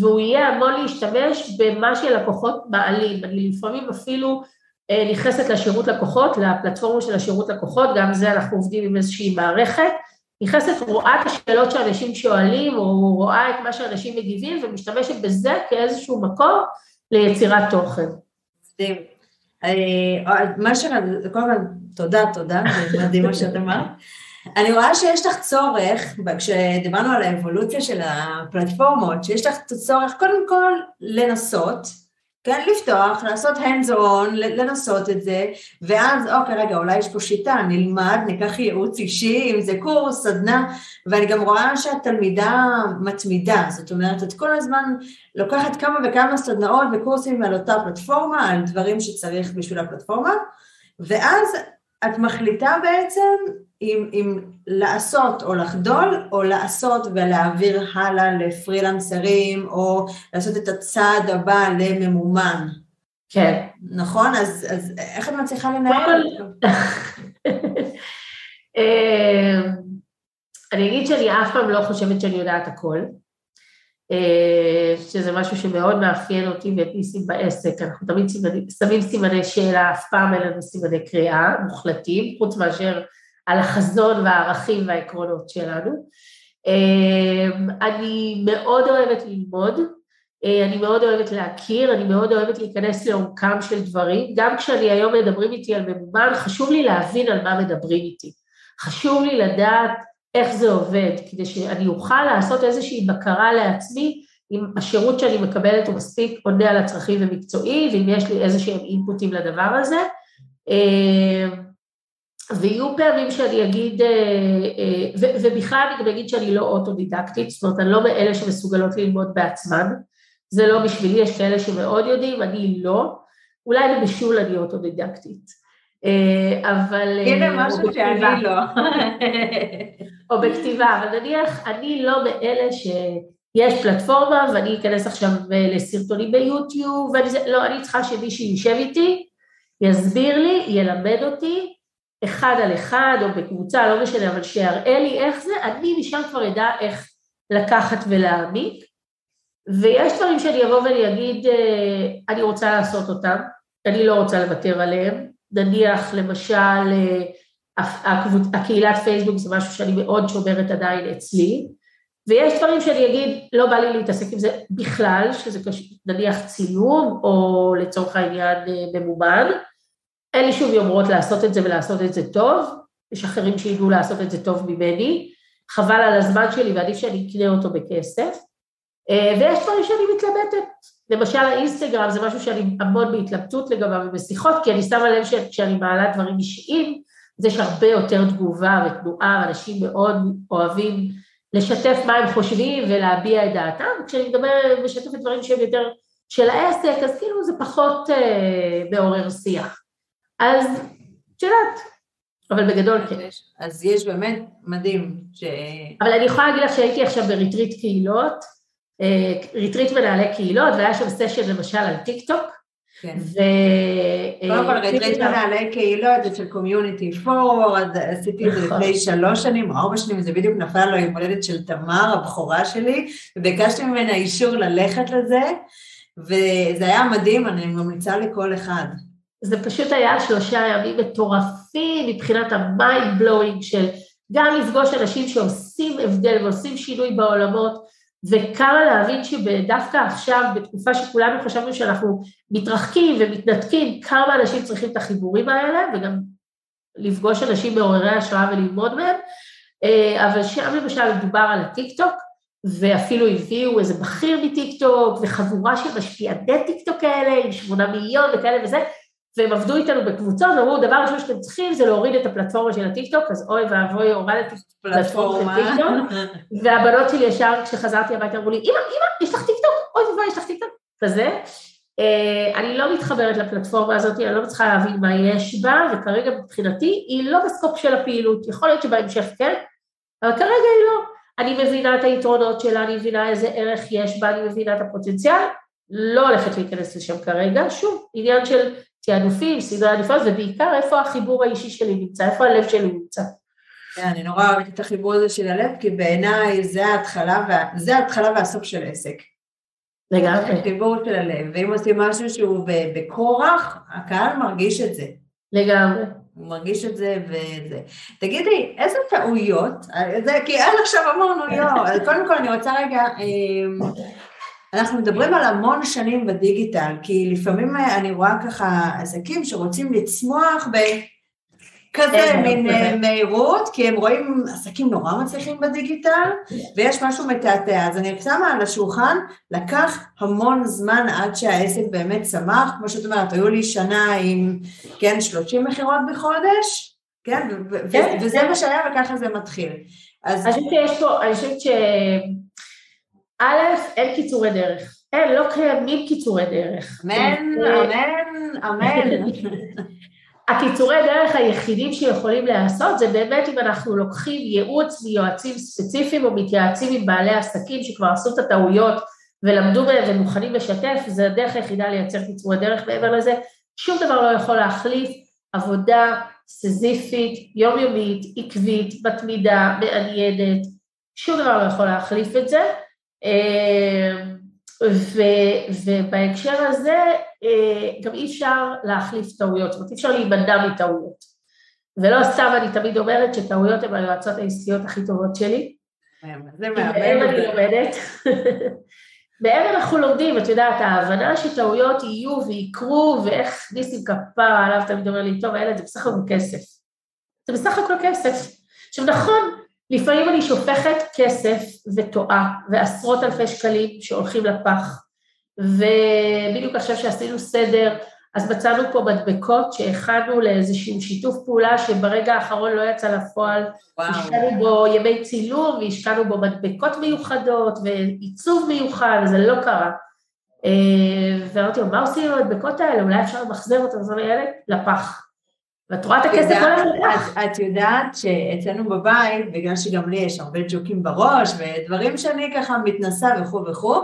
והוא יהיה המון להשתמש במה שלקוחות מעלים. אני לפעמים אפילו אה, נכנסת לשירות לקוחות, לפלטפורמה של השירות לקוחות, גם זה אנחנו עובדים עם איזושהי מערכת, נכנסת, רואה את השאלות שאנשים שואלים, או רואה את מה שאנשים מגיבים, ומשתמשת בזה כאיזשהו מקור ליצירת תוכן. מדהים. אה, מה ש... קודם כל, תודה, תודה, זה מדהים מה שאת אמרת. אני רואה שיש לך צורך, כשדיברנו על האבולוציה של הפלטפורמות, שיש לך צורך קודם כל לנסות, כן, לפתוח, לעשות hands on, לנסות את זה, ואז אוקיי, רגע, אולי יש פה שיטה, נלמד, ניקח ייעוץ אישי, אם זה קורס, סדנה, ואני גם רואה שהתלמידה מתמידה, זאת אומרת, את כל הזמן לוקחת כמה וכמה סדנאות וקורסים על אותה פלטפורמה, על דברים שצריך בשביל הפלטפורמה, ואז את מחליטה בעצם אם, אם לעשות או לחדול, או לעשות ולהעביר הלאה לפרילנסרים, או לעשות את הצעד הבא לממומן. כן. נכון? אז, אז איך את מצליחה לנהל? אה, אני אגיד שאני אף פעם לא חושבת שאני יודעת הכל, אה, שזה משהו שמאוד מאפיין אותי ואת ניסים בעסק, אנחנו תמיד שמים סימני שאלה, אף פעם אין לנו סימני קריאה מוחלטים, חוץ מאשר על החזון והערכים והעקרונות שלנו. אמ, אני מאוד אוהבת ללמוד, אה, אני מאוד אוהבת להכיר, אני מאוד אוהבת להיכנס לעומקם של דברים, גם כשאני היום מדברים איתי על ממומן, חשוב לי להבין על מה מדברים איתי. חשוב לי לדעת איך זה עובד, כדי שאני אוכל לעשות איזושהי בקרה לעצמי, אם השירות שאני מקבלת הוא מספיק עונה על הצרכים ומקצועי, ואם יש לי איזה שהם אינפוטים לדבר הזה. ויהיו פעמים שאני אגיד, אה, אה, ובכלל אני גם אגיד שאני לא אוטודידקטית, זאת אומרת, אני לא מאלה שמסוגלות ללמוד בעצמן, זה לא בשבילי, יש כאלה שמאוד יודעים, אני לא, אולי בבישול אני אוטודידקטית. אה, אבל... הנה משהו שאני לא. או בכתיבה, אבל נניח, אני לא מאלה שיש פלטפורמה ואני אכנס עכשיו לסרטונים ביוטיוב, ואני, לא, אני צריכה שמישהו יישב איתי, יסביר לי, ילמד אותי, אחד על אחד או בקבוצה, לא משנה, אבל שיראה לי איך זה, אני משם כבר אדע איך לקחת ולהעמיק. ויש דברים שאני אבוא ואני אגיד, אה, אני רוצה לעשות אותם, אני לא רוצה לוותר עליהם. נניח, למשל, אה, הקהילת פייסבוק זה משהו שאני מאוד שומרת עדיין אצלי, ויש דברים שאני אגיד, לא בא לי להתעסק עם זה בכלל, שזה נניח צילום, או לצורך העניין אה, ממומן, אין לי שום יומרות לעשות את זה ולעשות את זה טוב, יש אחרים שידעו לעשות את זה טוב ממני, חבל על הזמן שלי ועדיף שאני אקנה אותו בכסף, אה, ויש דברים שאני מתלבטת, למשל האינסטגרם זה משהו שאני המון בהתלבטות לגביו ובשיחות, כי אני שמה לב שכשאני מעלה דברים אישיים, אז יש הרבה יותר תגובה ותנועה, אנשים מאוד אוהבים לשתף מה הם חושבים ולהביע את דעתם, כשאני מדבר, משתפת דברים שהם יותר של העסק, אז כאילו זה פחות אה, מעורר שיח. אז את יודעת, אבל בגדול כן. אז יש באמת מדהים ש... אבל אני יכולה להגיד לך שהייתי עכשיו בריטריט קהילות, ריטריט מנהלי קהילות, והיה שם סשן למשל על טיק טוק. כן. ו... קודם כל, ריטריט מנהלי קהילות זה של Community Forward, עשיתי את זה נכון. לפני שלוש שנים או ארבע שנים, זה בדיוק נפל לו יום הולדת של תמר, הבכורה שלי, וביקשתי ממנה אישור ללכת לזה, וזה היה מדהים, אני ממליצה לכל אחד. זה פשוט היה שלושה ימים מטורפים מבחינת ה mind blowing של גם לפגוש אנשים שעושים הבדל ועושים שינוי בעולמות, וכמה להבין שדווקא עכשיו, בתקופה שכולנו חשבנו שאנחנו מתרחקים ומתנתקים, כמה אנשים צריכים את החיבורים האלה, וגם לפגוש אנשים מעוררי השראה וללמוד מהם. אה, אבל שם למשל מדובר על הטיקטוק, ואפילו הביאו איזה בכיר מטיקטוק, וחבורה של משפיעני טיקטוק כאלה, עם שמונה מיליון וכאלה וזה, והם עבדו איתנו בקבוצות, ואמרו, דבר ראשון שאתם צריכים זה להוריד את הפלטפורמה של הטיקטוק, אז אוי ואבוי, הורדתי פלטפורמה של טיקטוק, והבנות שלי ישר כשחזרתי הביתה אמרו לי, אמא, אמא, יש לך טיקטוק? אוי ואבוי, יש לך טיקטוק? כזה. אה, אני לא מתחברת לפלטפורמה הזאת, אני לא מצליחה להבין מה יש בה, וכרגע מבחינתי היא לא ב scope של הפעילות, יכול להיות שבהמשך כן, אבל כרגע היא לא. אני מבינה את היתרונות שלה, אני מבינה איזה ערך יש בה, אני מבינה את הפוטנציאל, לא הולכת להיכנס לשם כרגע, שוב, עניין של תעדופים, סדרי עדיפויות, ובעיקר איפה החיבור האישי שלי נמצא, איפה הלב שלי נמצא. כן, אני נורא אוהבת את החיבור הזה של הלב, כי בעיניי זה ההתחלה, וה... זה ההתחלה והסוף של עסק. לגמרי, החיבור של הלב, ואם עושים משהו שהוא בכורח, הקהל מרגיש את זה. לגמרי. הוא מרגיש את זה וזה. תגידי, איזה טעויות, זה כי עד עכשיו אמרנו לא, קודם כל אני רוצה רגע, אמ, אנחנו מדברים על המון שנים בדיגיטל, כי לפעמים אני רואה ככה עסקים שרוצים לצמוח בכזה כן, מין כן. אה, מהירות, כי הם רואים עסקים נורא מצליחים בדיגיטל, ויש משהו מתעתע. אז אני שמה על השולחן, לקח המון זמן עד שהעסק באמת צמח, כמו שאת אומרת, היו לי שנה עם, כן, 30 מכירות בחודש, כן, כן, וזה. מה שהיה וככה זה מתחיל. אז אני חושבת שיש פה, אני חושבת ש... א', אין קיצורי דרך. אין, לא קיימים קיצורי דרך. אמן, אמן, אמן. הקיצורי דרך היחידים שיכולים להיעשות זה באמת אם אנחנו לוקחים ייעוץ מיועצים ספציפיים או מתייעצים עם בעלי עסקים שכבר עשו את הטעויות ולמדו מהם ומוכנים לשתף, זה הדרך היחידה לייצר קיצורי דרך מעבר לזה. שום דבר לא יכול להחליף עבודה סזיפית, יומיומית, עקבית, מתמידה, מעניינת, שום דבר לא יכול להחליף את זה. אמ, ו, ובהקשר הזה אה, גם אי אפשר להחליף טעויות, זאת אומרת אי אפשר להימנע מטעויות. ולא סתם אני תמיד אומרת שטעויות הן היועצות העסקיות הכי טובות שלי. זה מהם מהמם. אני לומדת. מהם אנחנו לומדים, את יודעת, ההבנה שטעויות יהיו ויקרו, ואיך ניסים כפרה עליו תמיד אומר לי, טוב, הילד, זה בסך הכל כסף. זה בסך הכל כסף. עכשיו נכון, לפעמים אני שופכת כסף וטועה, ועשרות אלפי שקלים שהולכים לפח, ובדיוק עכשיו שעשינו סדר, אז מצאנו פה מדבקות שהכנו לאיזשהו שיתוף פעולה שברגע האחרון לא יצא לפועל, וואו. השקענו בו ימי צילום, והשקענו בו מדבקות מיוחדות ועיצוב מיוחד, זה לא קרה. אה, ואמרתי לו, מה עושים עם המדבקות האלה? אולי אפשר למחזר אותן, אז ילד, לפח. ואת רואה את הכסף הולך לפח. את- יודעת שאצלנו בבית, בגלל שגם לי יש הרבה ג'וקים בראש, ודברים שאני ככה מתנסה וכו' וכו',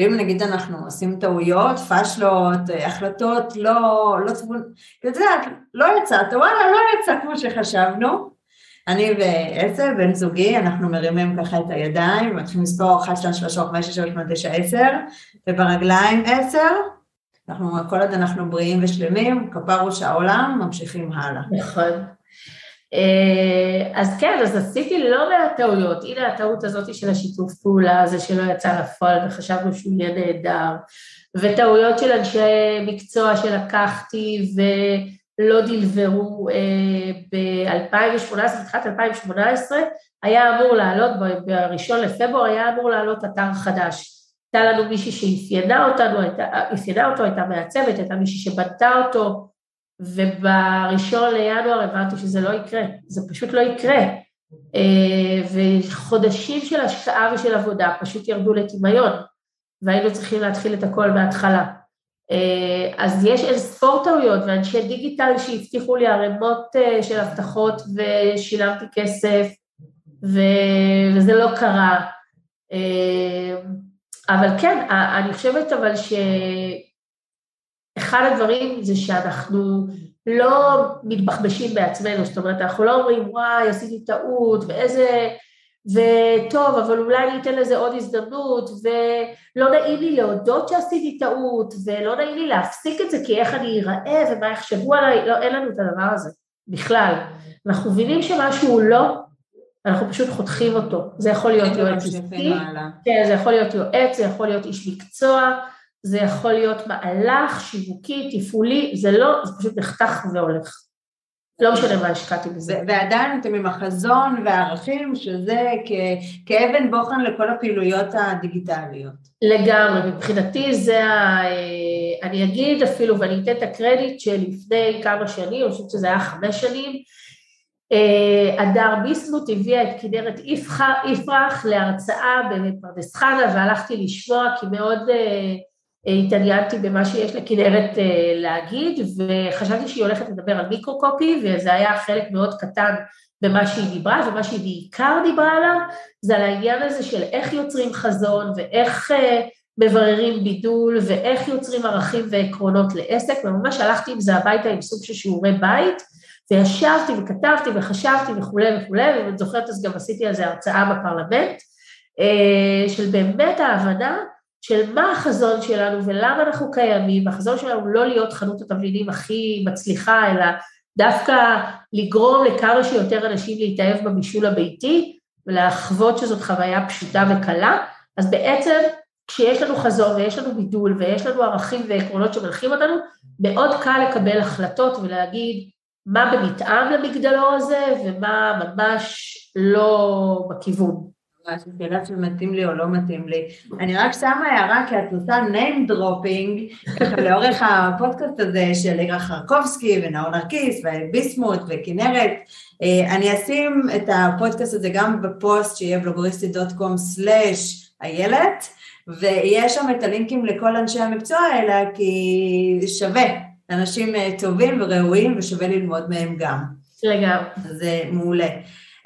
ואם נגיד אנחנו עושים טעויות, פאשלות, החלטות לא, לא צבון, את יודעת, לא יצאת, וואלה, לא יצא כמו שחשבנו. אני ועשר, בן זוגי, אנחנו מרימים ככה את הידיים, מתחילים לספור 1, 2, 3, 4, 5, 6, 7, 8, 9, 10, וברגליים 10, אנחנו, כל עוד אנחנו בריאים ושלמים, כפר ראש העולם, ממשיכים הלאה. נכון. אה, אז כן, אז עשיתי לא מעט טעויות. הנה הטעות הזאת של השיתוף פעולה הזה שלא יצא לפועל וחשבנו שהוא יהיה נהדר, וטעויות של אנשי מקצוע שלקחתי ולא דלברו ב-2018, בתחילת 2018, היה אמור לעלות, ב-1 לפברואר היה אמור לעלות אתר חדש. הייתה לנו מישהי שאפיינה אותנו, אפיינה אותו, הייתה מעצבת, הייתה מישהי שבנתה אותו, ובראשון לינואר הבנתי שזה לא יקרה, זה פשוט לא יקרה. אה, וחודשים של השקעה ושל עבודה פשוט ירדו לטמיון, והיינו צריכים להתחיל את הכל מההתחלה. אה, אז יש אין ספור טעויות, ואנשי דיגיטל שהבטיחו לי ערימות אה, של הבטחות ושילמתי כסף, וזה לא קרה. אבל כן, אני חושבת אבל שאחד הדברים זה שאנחנו לא מתבחבשים בעצמנו, זאת אומרת, אנחנו לא אומרים, וואי, עשיתי טעות, ואיזה... וטוב, אבל אולי אני אתן לזה עוד הזדמנות, ולא נעים לי להודות שעשיתי טעות, ולא נעים לי להפסיק את זה, כי איך אני אראה ומה יחשבו עליי, לא, אין לנו את הדבר הזה, בכלל. אנחנו מבינים שמשהו הוא לא, אנחנו פשוט חותכים אותו. זה יכול להיות יועץ עסקי, כן, זה יכול להיות יועץ, זה יכול להיות איש מקצוע, זה יכול להיות מהלך שיווקי, תפעולי, זה לא, זה פשוט נחתך והולך. לא משנה מה השקעתי בזה. ועדיין אתם עם החזון והערכים, שזה כאבן בוחן לכל הפעילויות הדיגיטליות. לגמרי, מבחינתי זה ה... אני אגיד אפילו, ואני אתן את הקרדיט שלפני כמה שנים, אני חושבת שזה היה חמש שנים, אה, הדר ביסמוט הביאה את כנרת יפרח להרצאה בפרדס חנה והלכתי לשמוע כי מאוד אה, התעניינתי במה שיש לכנרת אה, להגיד וחשבתי שהיא הולכת לדבר על מיקרו-קופי וזה היה חלק מאוד קטן במה שהיא דיברה ומה שהיא בעיקר דיברה עליו זה על העניין הזה של איך יוצרים חזון ואיך מבררים בידול ואיך יוצרים ערכים ועקרונות לעסק וממש הלכתי עם זה הביתה עם סוג של שיעורי בית וישבתי וכתבתי וחשבתי וכולי וכולי, ואם את זוכרת אז גם עשיתי על זה הרצאה בפרלמנט, אה, של באמת ההבנה של מה החזון שלנו ולמה אנחנו קיימים, החזון שלנו לא להיות חנות התבלינים הכי מצליחה, אלא דווקא לגרום לכמה שיותר אנשים להתאהב בבישול הביתי ולחוות שזאת חוויה פשוטה וקלה, אז בעצם כשיש לנו חזון ויש לנו בידול ויש לנו ערכים ועקרונות שמנחים אותנו, מאוד קל לקבל החלטות ולהגיד מה במתאם למגדלור הזה ומה ממש לא בכיוון. ממש, יודעת שמתאים לי או לא מתאים לי. אני רק שמה הערה, כי את עושה name dropping, לאורך הפודקאסט הזה של אירה חרקובסקי ונאור נרקיס וביסמוט וכנרת. אה, אני אשים את הפודקאסט הזה גם בפוסט שיהיה בלוגריסטי.com/איילת, ויש שם את הלינקים לכל אנשי המקצוע האלה, כי שווה. אנשים אה, טובים וראויים ושווה ללמוד מהם גם. לגמרי. זה מעולה.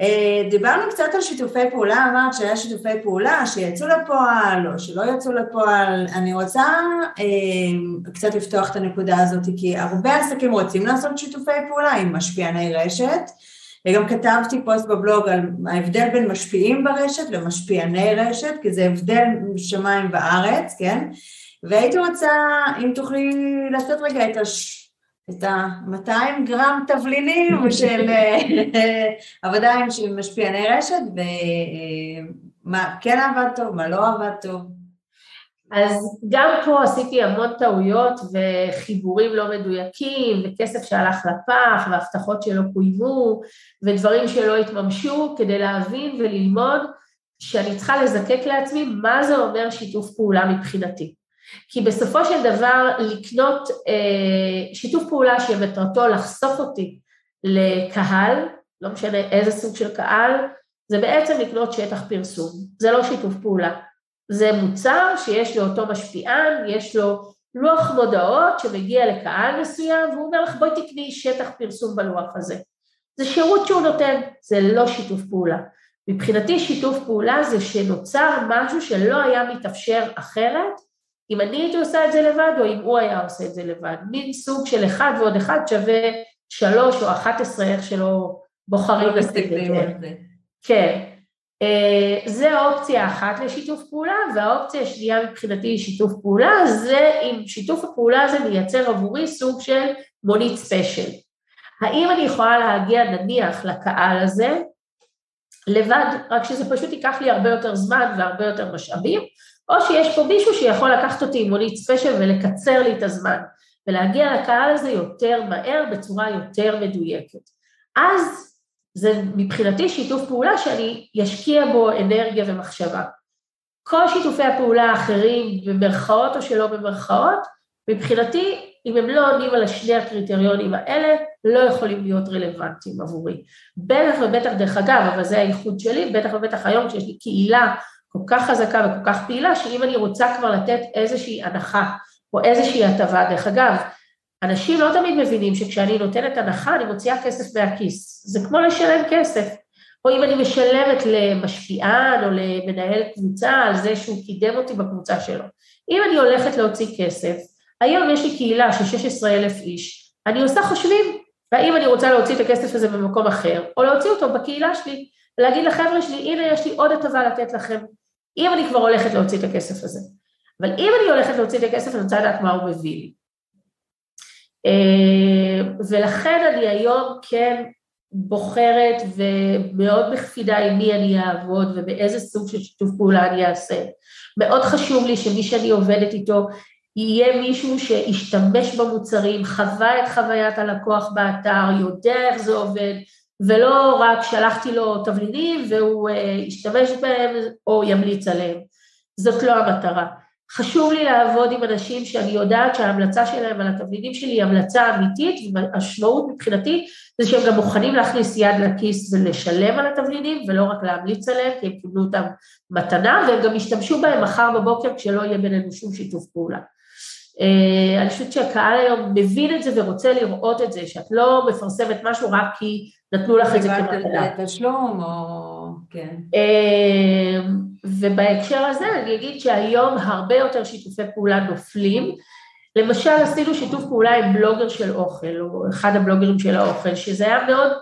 אה, דיברנו קצת על שיתופי פעולה, אמרת שהיה שיתופי פעולה שיצאו לפועל או שלא יצאו לפועל. אני רוצה אה, קצת לפתוח את הנקודה הזאת, כי הרבה עסקים רוצים לעשות שיתופי פעולה עם משפיעני רשת. וגם כתבתי פוסט בבלוג על ההבדל בין משפיעים ברשת למשפיעני רשת, כי זה הבדל שמיים וארץ, כן? והייתי רוצה, אם תוכלי לעשות רגע את הש... את ה-200 גרם תבלינים של אה, עבודה עם משפיעני רשת, ומה כן עבד טוב, מה לא עבד טוב. אז גם פה עשיתי המון טעויות וחיבורים לא מדויקים, וכסף שהלך לפח, והבטחות שלא קוימו, ודברים שלא התממשו, כדי להבין וללמוד שאני צריכה לזקק לעצמי מה זה אומר שיתוף פעולה מבחינתי. כי בסופו של דבר לקנות אה, שיתוף פעולה שמטרתו לחשוף אותי לקהל, לא משנה איזה סוג של קהל, זה בעצם לקנות שטח פרסום, זה לא שיתוף פעולה. זה מוצר שיש לאותו משפיען, יש לו לוח מודעות שמגיע לקהל מסוים והוא אומר לך בואי תקני שטח פרסום בלוח הזה. זה שירות שהוא נותן, זה לא שיתוף פעולה. מבחינתי שיתוף פעולה זה שנוצר משהו שלא היה מתאפשר אחרת אם אני הייתי עושה את זה לבד או אם הוא היה עושה את זה לבד. מין סוג של אחד ועוד אחד שווה שלוש או אחת עשרה, איך שלא בוחרים את זה. כן. אה, זה האופציה האחת לשיתוף פעולה, והאופציה השנייה מבחינתי היא שיתוף פעולה, זה אם שיתוף הפעולה הזה מייצר עבורי סוג של מונית ספיישל. האם אני יכולה להגיע נניח לקהל הזה לבד, רק שזה פשוט ייקח לי הרבה יותר זמן והרבה יותר משאבים, או שיש פה מישהו שיכול לקחת אותי עם מונית ספיישל ולקצר לי את הזמן, ולהגיע לקהל הזה יותר מהר בצורה יותר מדויקת. אז זה מבחינתי שיתוף פעולה שאני אשקיע בו אנרגיה ומחשבה. כל שיתופי הפעולה האחרים, במרכאות או שלא במרכאות, מבחינתי, אם הם לא עונים על שני הקריטריונים האלה, לא יכולים להיות רלוונטיים עבורי. בטח ובטח, דרך אגב, אבל זה הייחוד שלי, בטח ובטח היום כשיש לי קהילה כל כך חזקה וכל כך פעילה, שאם אני רוצה כבר לתת איזושהי הנחה או איזושהי הטבה, דרך אגב, אנשים לא תמיד מבינים שכשאני נותנת הנחה אני מוציאה כסף מהכיס, זה כמו לשלם כסף. או אם אני משלמת למשפיען או למנהל קבוצה על זה שהוא קידם אותי בקבוצה שלו. אם אני הולכת להוציא כסף, היום יש לי קהילה של 16 אלף איש, אני עושה חושבים, והאם אני רוצה להוציא את הכסף הזה במקום אחר, או להוציא אותו בקהילה שלי, ולהגיד לחבר'ה שלי, הנה יש לי עוד הטבה לתת לכם, אם אני כבר הולכת להוציא את הכסף הזה. אבל אם אני הולכת להוציא את הכסף, אני רוצה לדעת מה הוא מביא לי. אה, ולכן אני היום כן בוחרת ומאוד מקפידה עם מי אני אעבוד ובאיזה סוג של שיתוף פעולה אני אעשה. מאוד חשוב לי שמי שאני עובדת איתו יהיה מישהו שישתמש במוצרים, חווה את חוויית הלקוח באתר, יודע איך זה עובד, ולא רק שלחתי לו תבלינים והוא ישתמש בהם או ימליץ עליהם. זאת לא המטרה. חשוב לי לעבוד עם אנשים שאני יודעת שההמלצה שלהם על התבלינים שלי היא המלצה אמיתית, והמשמעות מבחינתי זה שהם גם מוכנים להכניס יד לכיס ולשלם על התבלינים, ולא רק להמליץ עליהם, כי הם קיבלו אותם מתנה, והם גם ישתמשו בהם מחר בבוקר כשלא יהיה בינינו שום שיתוף פעולה. אה, אני חושבת שהקהל היום מבין את זה ורוצה לראות את זה, שאת לא מפרסמת משהו רק כי נתנו לך את זה כמתנה. תשלום או... כן. אה, ובהקשר הזה אני אגיד שהיום הרבה יותר שיתופי פעולה נופלים. למשל עשינו שיתוף פעולה עם בלוגר של אוכל, או אחד הבלוגרים של האוכל, שזה היה מאוד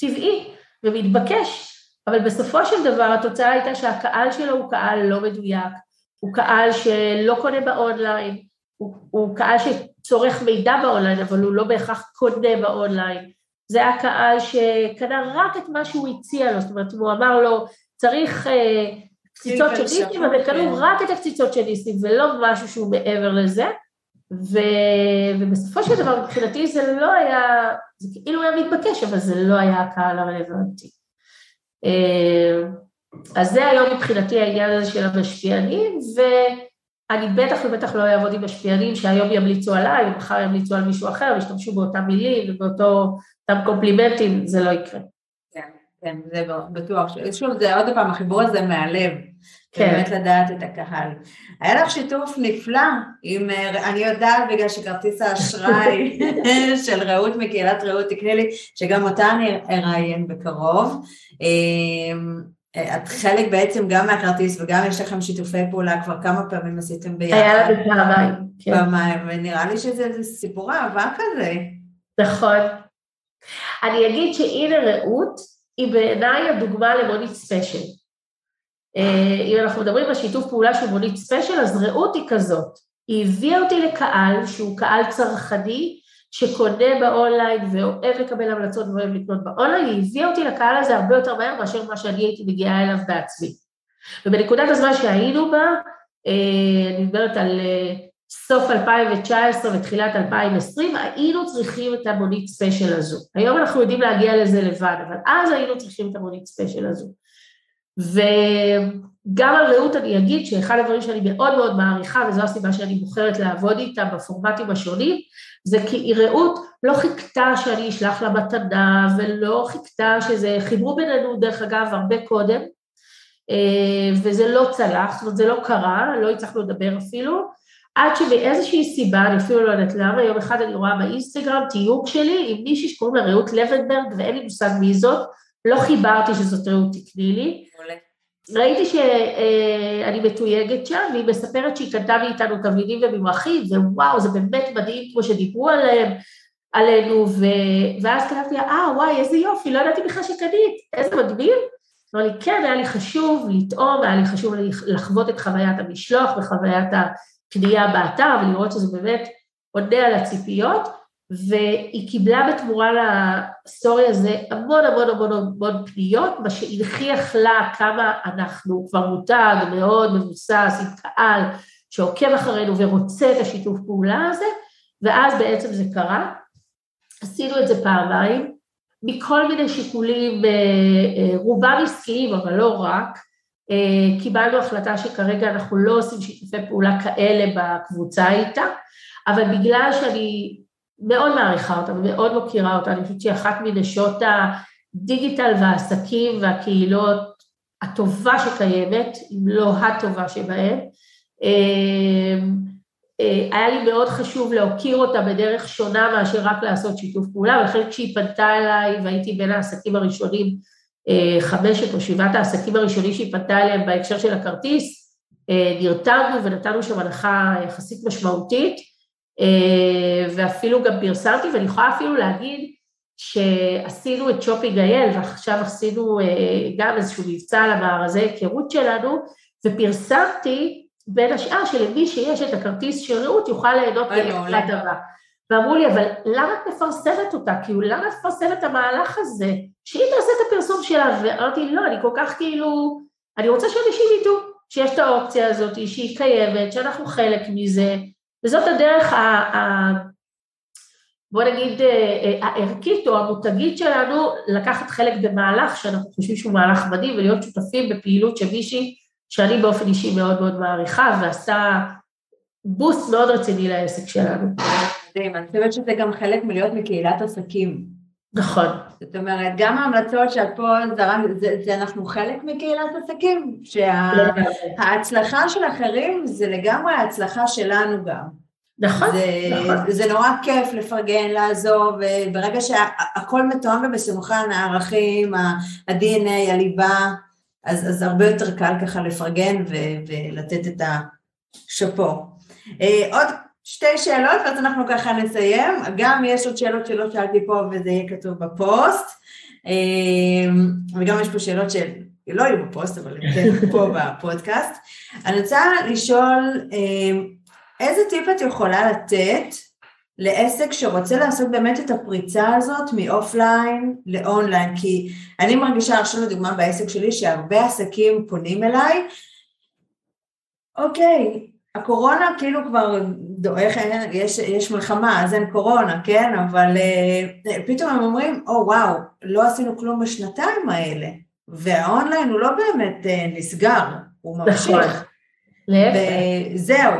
טבעי ומתבקש, אבל בסופו של דבר התוצאה הייתה שהקהל שלו הוא קהל לא מדויק, הוא קהל שלא קונה באונליין, הוא, הוא קהל שצורך מידע באונליין, אבל הוא לא בהכרח קונה באונליין. זה היה קהל שקנה רק את מה שהוא הציע לו, זאת אומרת, הוא אמר לו, צריך אה, קציצות של ניסים, אז הם קנו כן. רק את הקציצות של ניסים, ולא משהו שהוא מעבר לזה. ו... ובסופו של דבר, מבחינתי זה לא היה, זה כאילו היה מתבקש, אבל זה לא היה הקהל הרלוונטי. אה, אז זה היום מבחינתי העניין הזה של המשפיענים, ו... אני בטח ובטח לא אעבוד עם משפיענים שהיום ימליצו עליי, או מחר ימליצו על מישהו אחר, ישתמשו באותם מילים ובאותם קומפלימנטים, זה לא יקרה. כן, כן, זה בטוח. שוב, זה עוד פעם, החיבור הזה מהלב. כן. באמת לדעת את הקהל. היה לך שיתוף נפלא עם, אני יודעת בגלל שכרטיס האשראי של רעות מקהילת רעות תקני לי, שגם אותה אני אראיין בקרוב. אמ, את חלק בעצם גם מהכרטיס וגם יש לכם שיתופי פעולה, כבר כמה פעמים עשיתם ביחד. היה לנו פעמיים, כן. פעמיים, ונראה לי שזה סיפור אהבה כזה. נכון. אני אגיד שהנה רעות היא בעיניי הדוגמה למונית ספיישל. אה, אם אנחנו מדברים על שיתוף פעולה של מונית ספיישל, אז רעות היא כזאת. היא הביאה אותי לקהל שהוא קהל צרכני, שקונה באונליין ואוהב לקבל המלצות ואוהב לקנות באונליין, היא הביאה אותי לקהל הזה הרבה יותר מהר מאשר מה שאני הייתי מגיעה אליו בעצמי. ובנקודת הזמן שהיינו בה, אה, אני מדברת על אה, סוף 2019 ותחילת 2020, היינו צריכים את המונית ספיישל הזו. היום אנחנו יודעים להגיע לזה לבד, אבל אז היינו צריכים את המונית ספיישל הזו. וגם על רעות אני אגיד שאחד הדברים שאני מאוד מאוד מעריכה, וזו הסיבה שאני בוחרת לעבוד איתה בפורמטים השונים, זה כי רעות לא חיכתה שאני אשלח לה מתנה, ולא חיכתה שזה, חיברו בינינו דרך אגב הרבה קודם, אה, וזה לא צלח, זאת אומרת זה לא קרה, לא הצלחנו לדבר אפילו, עד שבאיזושהי סיבה, אני אפילו לא יודעת למה, יום אחד אני רואה באינסטגרם תיוג שלי עם מישהי שקוראים לה רעות לבנברג, ואין לי מושג מי זאת, לא חיברתי שזאת רעות תקני לי. ראיתי שאני מתויגת שם, והיא מספרת שהיא קנתה מאיתנו תבלינים וממרחים, ווואו, זה באמת מדהים כמו שדיברו עליהם, עלינו, ו... ואז כתבתי לה, אה, וואי, איזה יופי, לא ידעתי בכלל שקנית, איזה מדהים. אמר לי, כן, היה לי חשוב לטעום, היה לי חשוב לחוות את חוויית המשלוח וחוויית הקנייה באתר, ולראות שזה באמת עונה על הציפיות, והיא קיבלה בתמורה לסטורי הזה המון המון המון המון פניות, מה שהנכיח לה כמה אנחנו כבר מותג מאוד מבוסס עם קהל שעוקב אחרינו ורוצה את השיתוף פעולה הזה, ואז בעצם זה קרה. עשינו את זה פעמיים, מכל מיני שיקולים, אה, אה, רובם עסקיים, אבל לא רק, אה, קיבלנו החלטה שכרגע אנחנו לא עושים שיתופי פעולה כאלה בקבוצה איתה, אבל בגלל שאני מאוד מעריכה אותה ומאוד מוקירה אותה, אני חושבת שהיא אחת מנשות הדיגיטל והעסקים והקהילות הטובה שקיימת, אם לא הטובה שבהן. אמ, אה, היה לי מאוד חשוב להוקיר אותה בדרך שונה מאשר רק לעשות שיתוף פעולה, ולכן כשהיא פנתה אליי והייתי בין העסקים הראשונים אה, חמשת או שבעת העסקים הראשונים שהיא פנתה אליהם בהקשר של הכרטיס, אה, נרתמנו ונתנו שם הנחה יחסית משמעותית, ואפילו גם פרסמתי, ואני יכולה אפילו להגיד שעשינו את שופינג אייל, ועכשיו עשינו גם איזשהו מבצע על המארזי היכרות שלנו, ופרסמתי בין השאר שלמי שיש את הכרטיס שירות יוכל ליהנות מההטבה. ואמרו לי, אבל למה את מפרסמת אותה? כאילו, למה את מפרסמת את המהלך הזה? שהיא תעשה את הפרסום שלה. ואמרתי, לא, אני כל כך כאילו, אני רוצה שאנשים ידעו שיש את האופציה הזאת, שהיא קיימת, שאנחנו חלק מזה, וזאת הדרך ה... ה בוא נגיד, אה, אה, הערכית או המותגית שלנו, לקחת חלק במהלך שאנחנו חושבים שהוא מהלך מדהים ולהיות שותפים בפעילות של מישהי שאני באופן אישי מאוד מאוד מעריכה ועשתה בוסט מאוד רציני לעסק שלנו. מדהים, אני חושבת שזה גם חלק מלהיות מקהילת עסקים. נכון. זאת אומרת, גם ההמלצות שאת פה זרמת, זה, זה אנחנו חלק מקהילת עסקים, שההצלחה שה, של אחרים זה לגמרי ההצלחה שלנו גם. נכון, זה, נכון. זה נורא כיף לפרגן, לעזוב, וברגע שהכל מתואם ומסונכרן, הערכים, ה-DNA, הליבה, אז, אז הרבה יותר קל ככה לפרגן ו, ולתת את השאפו. אה, עוד שתי שאלות ואז אנחנו ככה נסיים, גם יש עוד שאלות שלא שאלתי פה וזה יהיה כתוב בפוסט, אה, וגם יש פה שאלות שלא יהיו בפוסט אבל הם כן פה בפודקאסט. אני רוצה לשאול אה, איזה טיפ את יכולה לתת לעסק שרוצה לעשות באמת את הפריצה הזאת מאופליין לאונליין, כי אני מרגישה עכשיו לדוגמה בעסק שלי שהרבה עסקים פונים אליי, אוקיי, הקורונה כאילו כבר דועך, יש, יש מלחמה, אז אין קורונה, כן? אבל uh, פתאום הם אומרים, או oh, וואו, לא עשינו כלום בשנתיים האלה, והאונליין הוא לא באמת אה, נסגר, הוא ממשיך. נכון. וזהו,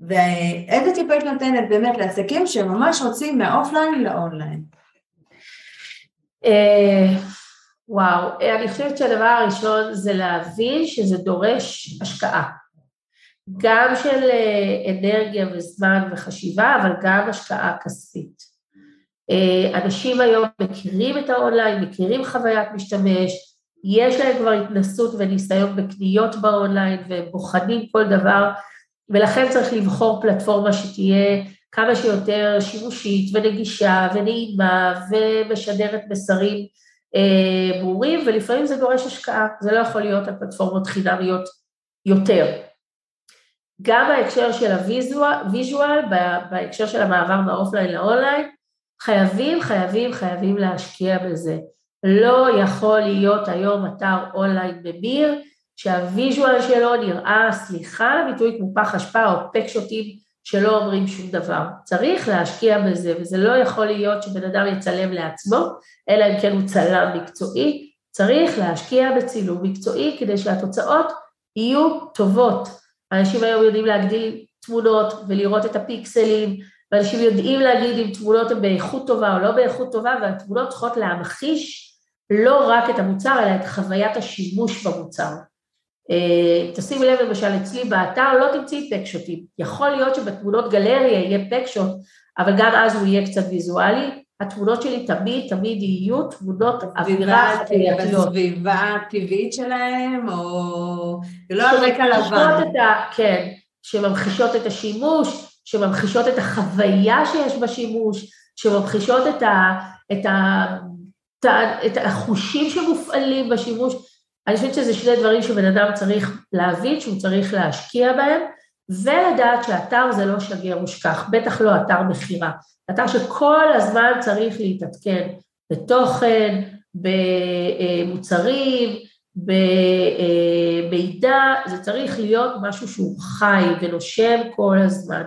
ואיזה טיפ היית נותנת באמת לעסקים שממש רוצים מהאופליין לאונליין? אה, וואו, אני חושבת שהדבר הראשון זה להבין שזה דורש השקעה. גם של אה, אנרגיה וזמן וחשיבה, אבל גם השקעה כספית. אה, אנשים היום מכירים את האונליין, מכירים חוויית משתמש, יש להם כבר התנסות וניסיון בקניות באונליין ובוחנים כל דבר, ולכן צריך לבחור פלטפורמה שתהיה כמה שיותר שימושית ונגישה ונעימה ומשדרת מסרים אה, ברורים, ולפעמים זה דורש השקעה, זה לא יכול להיות על פלטפורמות חינמיות יותר. גם בהקשר של ה visual, בהקשר של המעבר מהאופליין לאונליין, חייבים, חייבים, חייבים להשקיע בזה. לא יכול להיות היום אתר אונליין באוויר, שה visual שלו נראה, סליחה על הביטוי כמו פח אשפה או packshot ים שלא אומרים שום דבר. צריך להשקיע בזה, וזה לא יכול להיות שבן אדם יצלם לעצמו, אלא אם כן הוא צלם מקצועי, צריך להשקיע בצילום מקצועי כדי שהתוצאות יהיו טובות. אנשים היום יודעים להגדיל תמונות ולראות את הפיקסלים, ואנשים יודעים להגיד אם תמונות הן באיכות טובה או לא באיכות טובה, והתמונות צריכות להמחיש לא רק את המוצר, אלא את חוויית השימוש במוצר. אה, תשימי לב למשל אצלי באתר לא תמצאי פקשוטים, יכול להיות שבתמונות גלריה יהיה פקשוט, אבל גם אז הוא יהיה קצת ויזואלי, התמונות שלי תמיד תמיד יהיו תמונות אווירה חווייתיות. בסביבה הטבעית שלהם, או לא על רקע לבן. כן, שממחישות את השימוש, שממחישות את החוויה שיש בשימוש, שממחישות את, ה, את, ה, את החושים שמופעלים בשימוש. אני חושבת שזה שני דברים שבן אדם צריך להבין שהוא צריך להשקיע בהם, ולדעת שאתר זה לא שגר ושכח, בטח לא אתר מכירה. אתר שכל הזמן צריך להתעדכן בתוכן, במוצרים, במידע, זה צריך להיות משהו שהוא חי ונושם כל הזמן.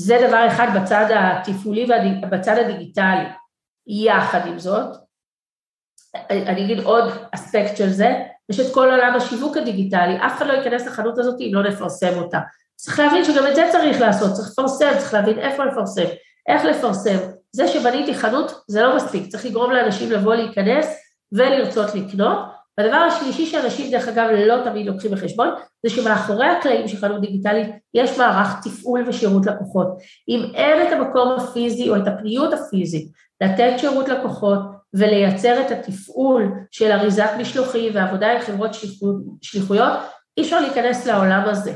זה דבר אחד בצד התפעולי ובצד הדיגיטלי. יחד עם זאת, אני אגיד עוד אספקט של זה, יש את כל עולם השיווק הדיגיטלי, אף אחד לא ייכנס לחנות הזאת אם לא נפרסם אותה. צריך להבין שגם את זה צריך לעשות, צריך לפרסם, צריך להבין איפה לפרסם, איך לפרסם. זה שבניתי חנות זה לא מספיק, צריך לגרום לאנשים לבוא להיכנס ולרצות לקנות. והדבר השלישי שאנשים דרך אגב לא תמיד לוקחים בחשבון, זה שמאחורי הקלעים של חנות דיגיטלית יש מערך תפעול ושירות לקוחות. אם אין את המקום הפיזי או את הפניות הפיזית לתת שירות לקוחות, ולייצר את התפעול של אריזת משלוחים ועבודה עם חברות שליחויות, אי אפשר להיכנס לעולם הזה.